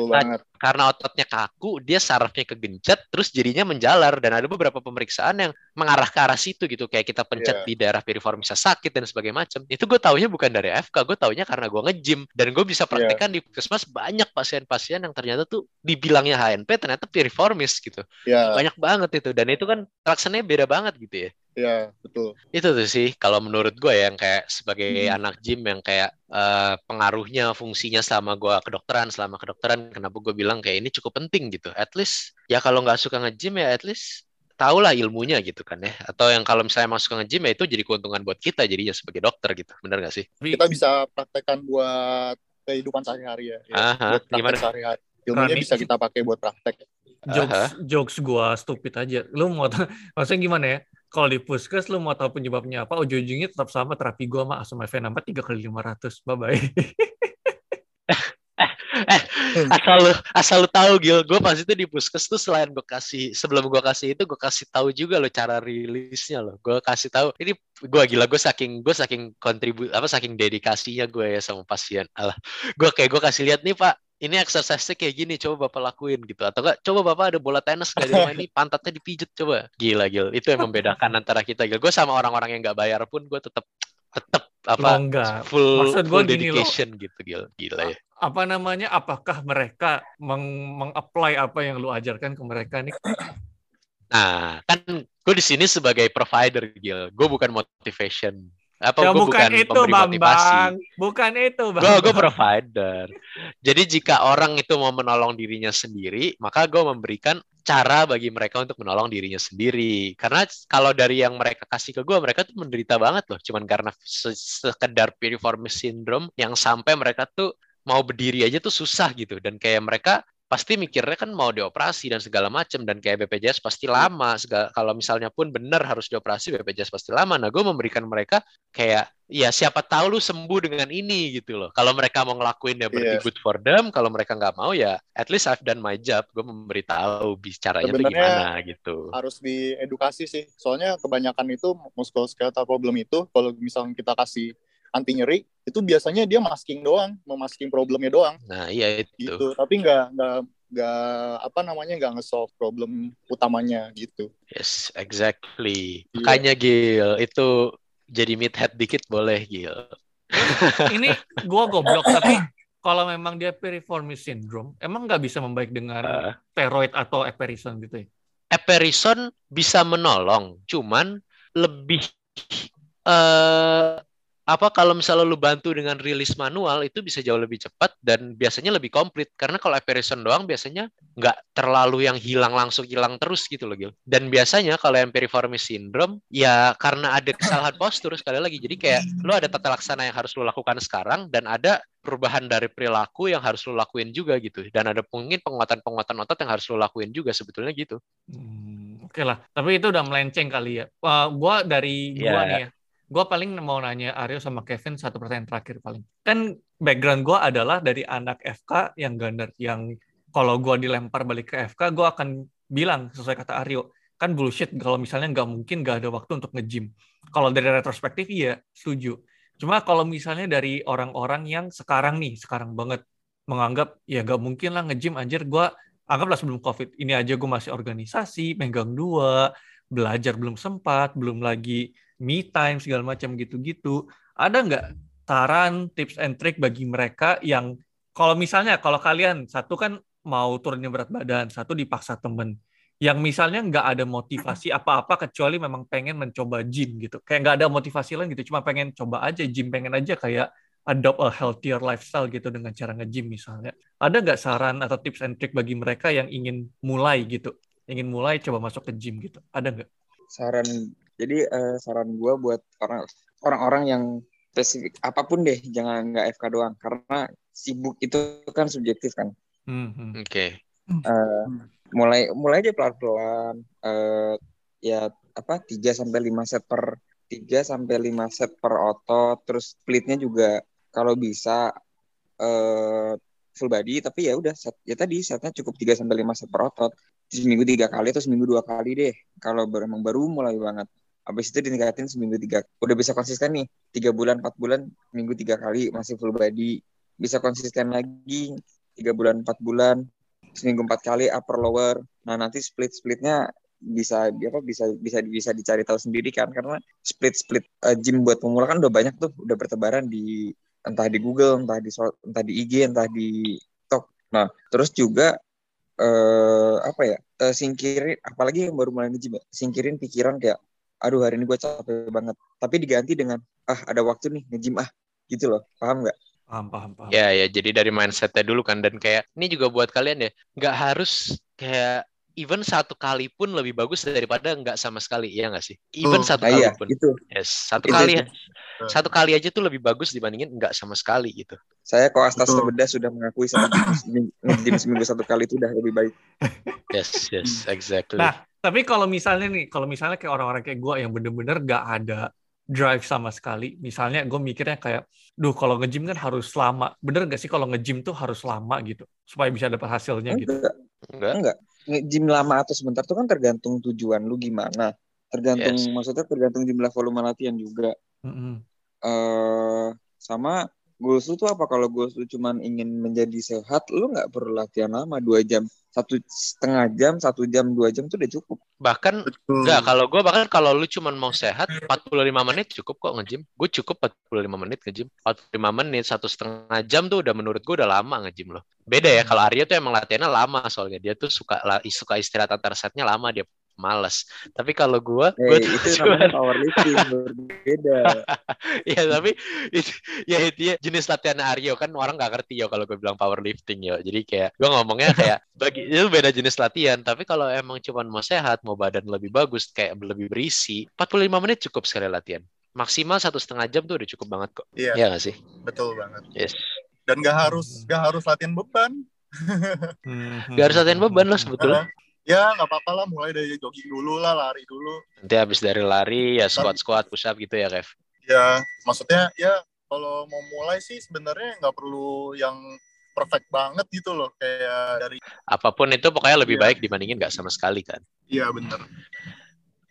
Speaker 3: Karena ototnya kaku, dia sarafnya kegencet, terus jadinya menjalar. Dan ada beberapa pemeriksaan yang mengarah ke arah situ gitu. Kayak kita pencet
Speaker 4: Iya.
Speaker 3: di daerah piriformisnya sakit dan sebagainya macam. Itu gue taunya bukan dari FK, gue taunya karena gue nge-gym. Dan gue bisa praktekkan di puskesmas banyak pasien-pasien yang ternyata tuh dibilangnya HNP, ternyata piriformis gitu.
Speaker 4: ya
Speaker 3: Banyak banget itu. Dan itu kan laksananya beda banget gitu ya
Speaker 4: ya betul
Speaker 3: itu tuh sih kalau menurut gue yang kayak sebagai
Speaker 4: Hmm.
Speaker 3: anak gym yang kayak eh, pengaruhnya fungsinya selama gue kedokteran selama kedokteran kenapa gue bilang kayak ini cukup penting gitu at least ya kalau nggak suka nge-gym ya at least tahulah ilmunya gitu kan ya atau yang kalau misalnya masuk ke nge-gym ya itu jadi keuntungan buat kita jadinya sebagai dokter gitu benar nggak sih
Speaker 4: kita bisa praktekkan buat kehidupan sehari-hari ya, ya.
Speaker 3: Aha,
Speaker 4: buat
Speaker 3: gimana?
Speaker 4: sehari-hari ilmunya
Speaker 2: Rani.
Speaker 4: bisa kita pakai buat praktek
Speaker 2: jokes
Speaker 3: Aha.
Speaker 2: jokes gua stupid aja. Lu mau tau- maksudnya gimana ya? Kalau di puskes lu mau tahu penyebabnya apa? Ujung-ujungnya tetap sama terapi gua sama asam 4 3 kali 500. Bye bye.
Speaker 3: asal lu asal lu tahu Gil gue pas itu di puskes tuh selain gue kasih sebelum gue kasih itu gue kasih tahu juga lo cara rilisnya lo gue kasih tahu ini gue gila gue saking gue saking kontribu apa saking dedikasinya gue ya sama pasien alah gue kayak gue kasih lihat nih pak ini exercise kayak gini coba bapak lakuin gitu atau enggak coba bapak ada bola tenis gak di rumah ini pantatnya dipijet coba gila gil itu yang membedakan antara kita gil gue sama orang-orang yang nggak bayar pun gue tetap tetap apa
Speaker 2: enggak.
Speaker 3: full
Speaker 2: Maksud gua
Speaker 3: full
Speaker 2: gini
Speaker 3: dedication gitu gil gila ya
Speaker 2: Apa namanya? Apakah mereka meng- meng-apply apa yang lu ajarkan ke mereka nih?
Speaker 3: Nah, kan gue di sini sebagai provider, Gil. Gue bukan motivation. Apa
Speaker 2: Ya
Speaker 3: gue
Speaker 2: bukan,
Speaker 3: bukan,
Speaker 2: itu
Speaker 3: pemberi
Speaker 2: Bambang.
Speaker 3: motivasi.
Speaker 2: Bukan itu Bang.
Speaker 3: Gue gue provider. Jadi jika orang itu mau menolong dirinya sendiri, maka gue memberikan cara bagi mereka untuk menolong dirinya sendiri. Karena kalau dari yang mereka kasih ke gue, mereka tuh menderita banget loh. Cuman karena se- sekedar piriformis syndrome yang sampai mereka tuh mau berdiri aja tuh susah gitu. Dan kayak mereka pasti mikirnya kan mau dioperasi dan segala macam dan kayak BPJS pasti lama segala, kalau misalnya pun benar harus dioperasi BPJS pasti lama. Nah gue memberikan mereka kayak ya siapa tahu lu sembuh dengan ini gitu loh. Kalau mereka mau ngelakuin ya berarti
Speaker 4: Iya.
Speaker 3: good for them kalau mereka nggak mau ya at least I've done my job. Gue memberitahu bicaranya tuh gimana gitu.
Speaker 4: harus diedukasi sih. Soalnya kebanyakan itu musculoskeletal problem itu kalau misalnya kita kasih anti nyeri itu biasanya dia masking doang memasking problemnya doang.
Speaker 3: Nah iya itu.
Speaker 4: Gitu. Tapi nggak nggak nggak apa namanya nggak nge-solve problem utamanya gitu.
Speaker 3: Yes exactly. Makanya Gil itu jadi midhead dikit boleh Gil.
Speaker 2: Ini gua goblok tapi kalau memang dia piriformis syndrome, emang nggak bisa membaik dengan
Speaker 3: Ah.
Speaker 2: steroid atau eperison gitu ya?
Speaker 3: Eperison bisa menolong, cuman lebih eh apa kalau misalnya lu bantu dengan rilis manual itu bisa jauh lebih cepat dan biasanya lebih komplit karena kalau eperison doang biasanya nggak terlalu yang hilang langsung hilang terus gitu loh Gil. Dan biasanya kalau yang piriformis syndrome ya karena ada kesalahan postur sekali lagi jadi kayak lu ada tata laksana yang harus lu lakukan sekarang dan ada perubahan dari perilaku yang harus lu lakuin juga gitu dan ada mungkin penguatan-penguatan otot yang harus lu lakuin juga sebetulnya gitu.
Speaker 2: Hmm, Oke lah, tapi itu udah melenceng kali ya. Wah, gua dari gua
Speaker 3: Ya.
Speaker 2: nih ya, gue paling mau nanya Aryo sama Kevin satu pertanyaan terakhir paling. Kan background gue adalah dari anak FK yang gunner, yang kalau gue dilempar balik ke FK, gue akan bilang sesuai kata Aryo, kan bullshit kalau misalnya nggak mungkin nggak ada waktu untuk nge-gym. Kalau dari retrospektif iya setuju. Cuma kalau misalnya dari orang-orang yang sekarang nih, sekarang banget menganggap ya nggak mungkin lah nge-gym anjir gue anggaplah sebelum covid ini aja gue masih organisasi megang dua belajar belum sempat belum lagi me time segala macam gitu-gitu. Ada nggak saran tips and trick bagi mereka yang kalau misalnya kalau kalian satu kan mau turunnya berat badan satu dipaksa temen. Yang misalnya nggak ada motivasi apa-apa kecuali memang pengen mencoba gym gitu. Kayak nggak ada motivasi lain gitu cuma pengen coba aja gym pengen aja kayak adopt a healthier lifestyle gitu dengan cara nge-gym misalnya. Ada nggak saran atau tips and trick bagi mereka yang ingin mulai gitu? Ingin mulai coba masuk ke gym gitu. Ada nggak?
Speaker 5: Saran, jadi uh, saran gue buat orang orang-orang yang spesifik apa pun deh, jangan nggak FK doang karena sibuk itu kan subjektif kan.
Speaker 2: Hmm, hmm.
Speaker 3: Oke. Okay.
Speaker 5: Uh, mulai mulai aja pelan-pelan uh, ya apa 3 sampai 5 set per 3 sampai 5 set per otot terus splitnya juga kalau bisa uh, full body tapi ya udah set ya tadi setnya cukup 3 sampai 5 set per otot. Seminggu tiga kali atau seminggu dua kali deh kalau emang baru mulai banget. Habis itu ditingkatin seminggu tiga udah bisa konsisten nih tiga bulan empat bulan minggu tiga kali masih full body. Bisa konsisten lagi tiga bulan empat bulan seminggu empat kali upper lower. Nah nanti split splitnya bisa apa bisa bisa bisa dicari tahu sendiri kan karena split split uh, gym buat pemula kan udah banyak tuh udah bertebaran di entah di Google, entah di entah di IG, entah di TikTok. Nah, terus juga eh, apa ya? Eh, singkirin apalagi yang baru mulai nge-gym ya, singkirin pikiran kayak aduh hari ini gue capek banget. Tapi diganti dengan ah ada waktu nih nge-gym ah. Gitu loh. Paham nggak?
Speaker 2: Paham, paham, paham.
Speaker 3: Ya, ya. Jadi dari mindsetnya dulu kan dan kayak ini juga buat kalian ya, nggak harus kayak even satu kali pun lebih bagus daripada nggak sama sekali ya nggak sih even oh, satu nah kali iya, pun
Speaker 5: itu.
Speaker 3: yes satu itu, kali itu. satu kali aja tuh lebih bagus dibandingin nggak sama sekali gitu
Speaker 5: saya kok Astas Sebeda sudah mengakui sama seminggu satu kali itu udah lebih baik
Speaker 3: yes yes exactly
Speaker 2: nah tapi kalau misalnya nih kalau misalnya kayak orang-orang kayak gue yang bener-bener nggak ada drive sama sekali. Misalnya gue mikirnya kayak, duh kalau nge-gym kan harus lama. Bener gak sih kalau nge-gym tuh harus lama gitu? Supaya bisa dapat hasilnya
Speaker 5: enggak.
Speaker 2: gitu.
Speaker 5: Enggak. Enggak gym lama atau sebentar tuh kan tergantung tujuan lu gimana tergantung yes. maksudnya tergantung jumlah volume latihan juga mm -hmm. uh, sama goals lu tuh apa? Kalau goals lu cuman ingin menjadi sehat lu nggak perlu latihan lama. Dua jam satu setengah jam satu jam dua jam tuh udah cukup.
Speaker 3: Bahkan enggak kalau gue bahkan kalau lu cuman mau sehat 45 menit cukup kok ngejim gue cukup 45 menit ngejim 45 menit satu setengah jam tuh udah menurut gue udah lama ngejim loh. Beda ya kalau Arya tuh emang latihannya lama soalnya. Dia tuh suka suka istirahat antar setnya lama dia males. Tapi kalau gue,
Speaker 5: hey,
Speaker 3: gue
Speaker 5: itu cuman... namanya powerlifting berbeda.
Speaker 3: ya tapi itu, ya itu ya, jenis latihan Aryo kan orang nggak ngerti ya kalau gue bilang powerlifting ya. Jadi kayak gue ngomongnya kayak bagi itu beda jenis latihan. Tapi kalau emang cuma mau sehat, mau badan lebih bagus, kayak lebih berisi, 45 menit cukup sekali latihan. Maksimal satu setengah jam tuh udah cukup banget kok.
Speaker 4: Iya.
Speaker 3: Iya gak sih?
Speaker 4: Betul banget.
Speaker 3: Yes.
Speaker 4: Dan gak harus gak harus latihan beban.
Speaker 3: gak harus latihan beban loh sebetulnya
Speaker 4: ya nggak apa-apa lah mulai dari jogging dulu lah lari dulu.
Speaker 3: Nanti habis dari lari ya squat squat push up gitu ya Kev?
Speaker 4: Ya maksudnya ya kalau mau mulai sih sebenarnya nggak perlu yang perfect banget gitu loh kayak dari
Speaker 3: apa pun itu pokoknya lebih ya. baik dibandingin nggak sama sekali kan?
Speaker 4: Iya bener.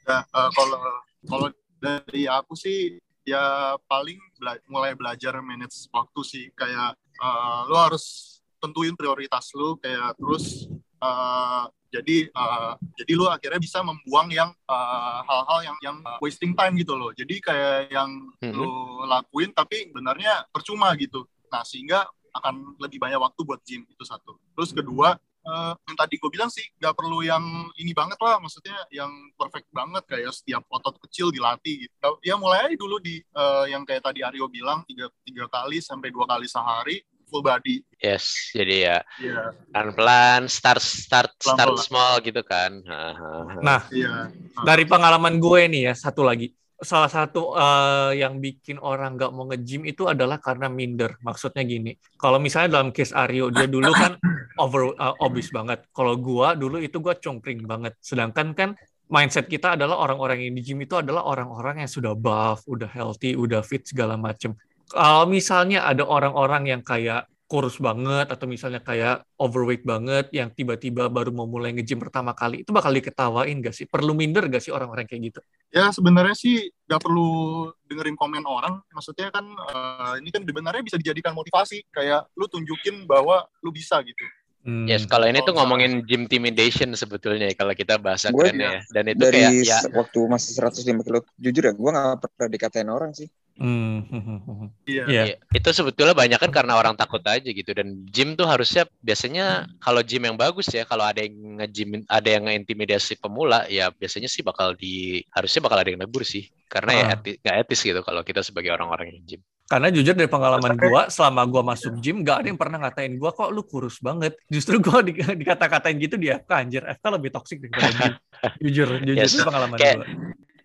Speaker 4: Nah uh, kalau kalau dari aku sih ya paling bela mulai belajar manage waktu sih. Kayak uh, lo harus tentuin prioritas lo kayak terus uh, jadi uh, jadi lu akhirnya bisa membuang yang eh, hal-hal uh, yang yang wasting time gitu loh. Jadi kayak yang mm-hmm. lu lakuin tapi benarnya percuma gitu. Nah sehingga akan lebih banyak waktu buat gym itu satu. Terus kedua uh, yang tadi gue bilang sih nggak perlu yang ini banget lah. Maksudnya yang perfect banget kayak setiap otot kecil dilatih gitu. Ya mulai dulu di uh, yang kayak tadi Aryo bilang tiga tiga kali sampai dua kali sehari full body.
Speaker 3: Yes, jadi ya yeah. pelan-pelan start start pelan -pelan. start small gitu kan.
Speaker 2: Nah, yeah. dari pengalaman gue nih ya satu lagi. Salah satu uh, yang bikin orang nggak mau nge-gym itu adalah karena minder. Maksudnya gini, kalau misalnya dalam case Aryo, dia dulu kan over uh, obese banget. Kalau gue dulu itu gue congkring banget. Sedangkan kan mindset kita adalah orang-orang yang di gym itu adalah orang-orang yang sudah buff, udah healthy, udah fit segala macem. Kalau misalnya ada orang-orang yang kayak kurus banget atau misalnya kayak overweight banget yang tiba-tiba baru mau mulai nge-gym pertama kali itu bakal diketawain gak sih? Perlu minder gak sih orang-orang kayak gitu?
Speaker 4: Ya sebenarnya sih gak perlu dengerin komen orang. Maksudnya kan uh, ini kan sebenarnya bisa dijadikan motivasi. Kayak lu tunjukin bahwa lu bisa gitu.
Speaker 2: Hmm.
Speaker 3: Yes, kalau ini
Speaker 4: Oh,
Speaker 3: tuh ngomongin gym intimidation sebetulnya kalau kita bahasa
Speaker 5: Gue
Speaker 3: keren ya. Dan itu
Speaker 5: Dari
Speaker 3: kayak ya
Speaker 5: waktu masih 105 kilo, jujur ya, gue gak pernah dikatain orang sih.
Speaker 2: Hmm.
Speaker 4: Iya.
Speaker 2: Iya.
Speaker 3: Iya, itu sebetulnya banyak kan karena orang takut aja gitu dan gym tuh harusnya biasanya kalau gym yang bagus ya kalau ada yang nge-gym ada yang nge-intimidasi pemula ya biasanya sih bakal di harusnya bakal ada yang negur sih karena ya
Speaker 2: Ah.
Speaker 3: eti, nggak etis gitu kalau kita sebagai orang-orang yang gym.
Speaker 2: Karena jujur dari pengalaman gua, selama gua masuk gym, gak ada yang pernah ngatain gua kok lu kurus banget. Justru gua di, dikata-katain gitu di FK anjir. FK lebih toksik daripada gym. Jujur, jujur
Speaker 3: Yes.
Speaker 2: itu pengalaman gua.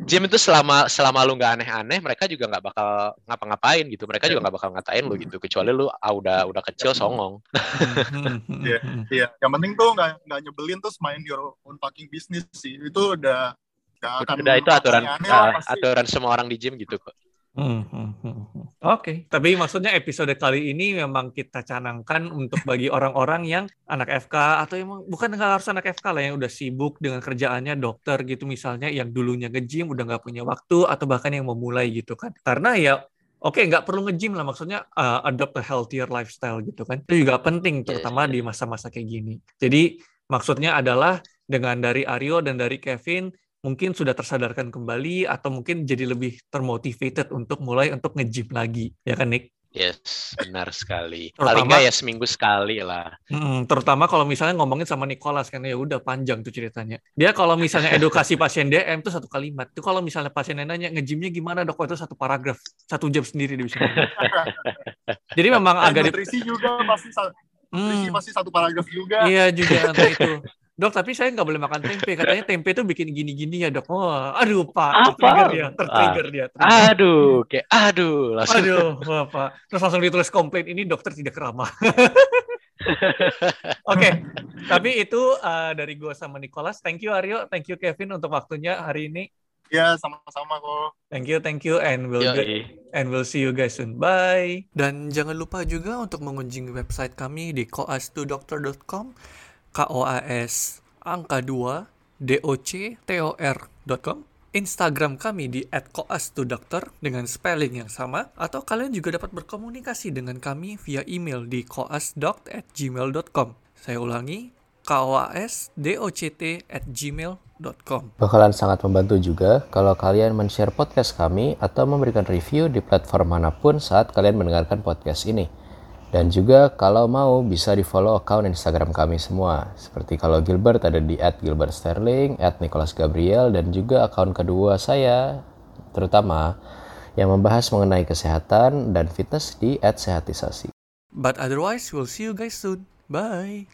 Speaker 3: Gym itu selama selama lu nggak aneh-aneh mereka juga nggak bakal ngapa-ngapain gitu mereka juga nggak bakal ngatain lu gitu kecuali lu ah, udah udah kecil songong.
Speaker 2: Hmm, hmm, hmm,
Speaker 4: Iya.
Speaker 2: hmm.
Speaker 4: Iya. Yang penting tuh nggak nggak nyebelin terus main your own fucking business sih. Itu udah akan
Speaker 3: Udah itu aturan
Speaker 4: aneh-aneh lah
Speaker 3: ah, aturan semua orang di gym gitu kok.
Speaker 2: Hmm, hmm, hmm, hmm. Oke, tapi maksudnya episode kali ini memang kita canangkan untuk bagi orang-orang yang anak FK atau emang bukan nggak harus anak FK lah yang udah sibuk dengan kerjaannya dokter gitu misalnya yang dulunya nge-gym udah nggak punya waktu atau bahkan yang mau mulai gitu kan. Karena ya oke nggak perlu nge-gym lah maksudnya uh, adopt a healthier lifestyle gitu kan. Itu juga penting terutama di masa-masa kayak gini. Jadi maksudnya adalah dengan dari Aryo dan dari Kevin mungkin sudah tersadarkan kembali atau mungkin jadi lebih termotivated untuk mulai untuk nge-gym lagi ya kan Nick?
Speaker 3: Yes, benar sekali.
Speaker 2: Terutama-
Speaker 3: Paling nggak ya seminggu sekali lah.
Speaker 2: Mm, terutama kalau misalnya ngomongin sama Nicholas kan ya udah panjang tuh ceritanya. Dia kalau misalnya edukasi pasien DM tuh satu kalimat. Itu kalau misalnya pasiennya nanya nge-gymnya gimana dok? Wah, itu satu paragraf, satu jam sendiri dia bisa. Jadi memang
Speaker 4: Dan
Speaker 2: agak di,
Speaker 4: nutrisi juga pasti nutrisi
Speaker 2: Hmm,
Speaker 4: pasti satu paragraf juga.
Speaker 2: iya juga itu. Dok, tapi saya nggak boleh makan tempe. Katanya tempe itu bikin gini-gini ya dok. Wah, aduh pak,
Speaker 3: Apa?
Speaker 2: tertrigger dia, tertrigger dia. tertrigger.
Speaker 3: Aduh, kayak aduh, langsung.
Speaker 2: Aduh, Bapak. Terus langsung ditulis komplain ini dokter tidak ramah. Oke, tapi itu uh, dari gue sama Nicholas. Thank you Aryo, thank you Kevin untuk waktunya hari ini.
Speaker 4: Ya sama-sama kok.
Speaker 2: Thank you, thank you, and we'll
Speaker 3: Yoi.
Speaker 2: and we'll see you guys soon. Bye. Dan jangan lupa juga untuk mengunjungi website kami di koas2doctor.com, k o a s angka 2 d o c t o r.com. Instagram kami di @koas2doctor dengan spelling yang sama atau kalian juga dapat berkomunikasi dengan kami via email di koasdoct@gmail.com. Saya ulangi koasdoct@gmail.com.
Speaker 1: Bakalan sangat membantu juga kalau kalian men-share podcast kami atau memberikan review di platform mana pun saat kalian mendengarkan podcast ini. Dan juga kalau mau bisa di follow account Instagram kami semua. Seperti kalau Gilbert ada di @gilbertsterling, @nicholasgabriel dan juga akun kedua saya terutama yang membahas mengenai kesehatan dan fitness di @sehatisasi.
Speaker 2: But otherwise, we'll see you guys soon. Bye.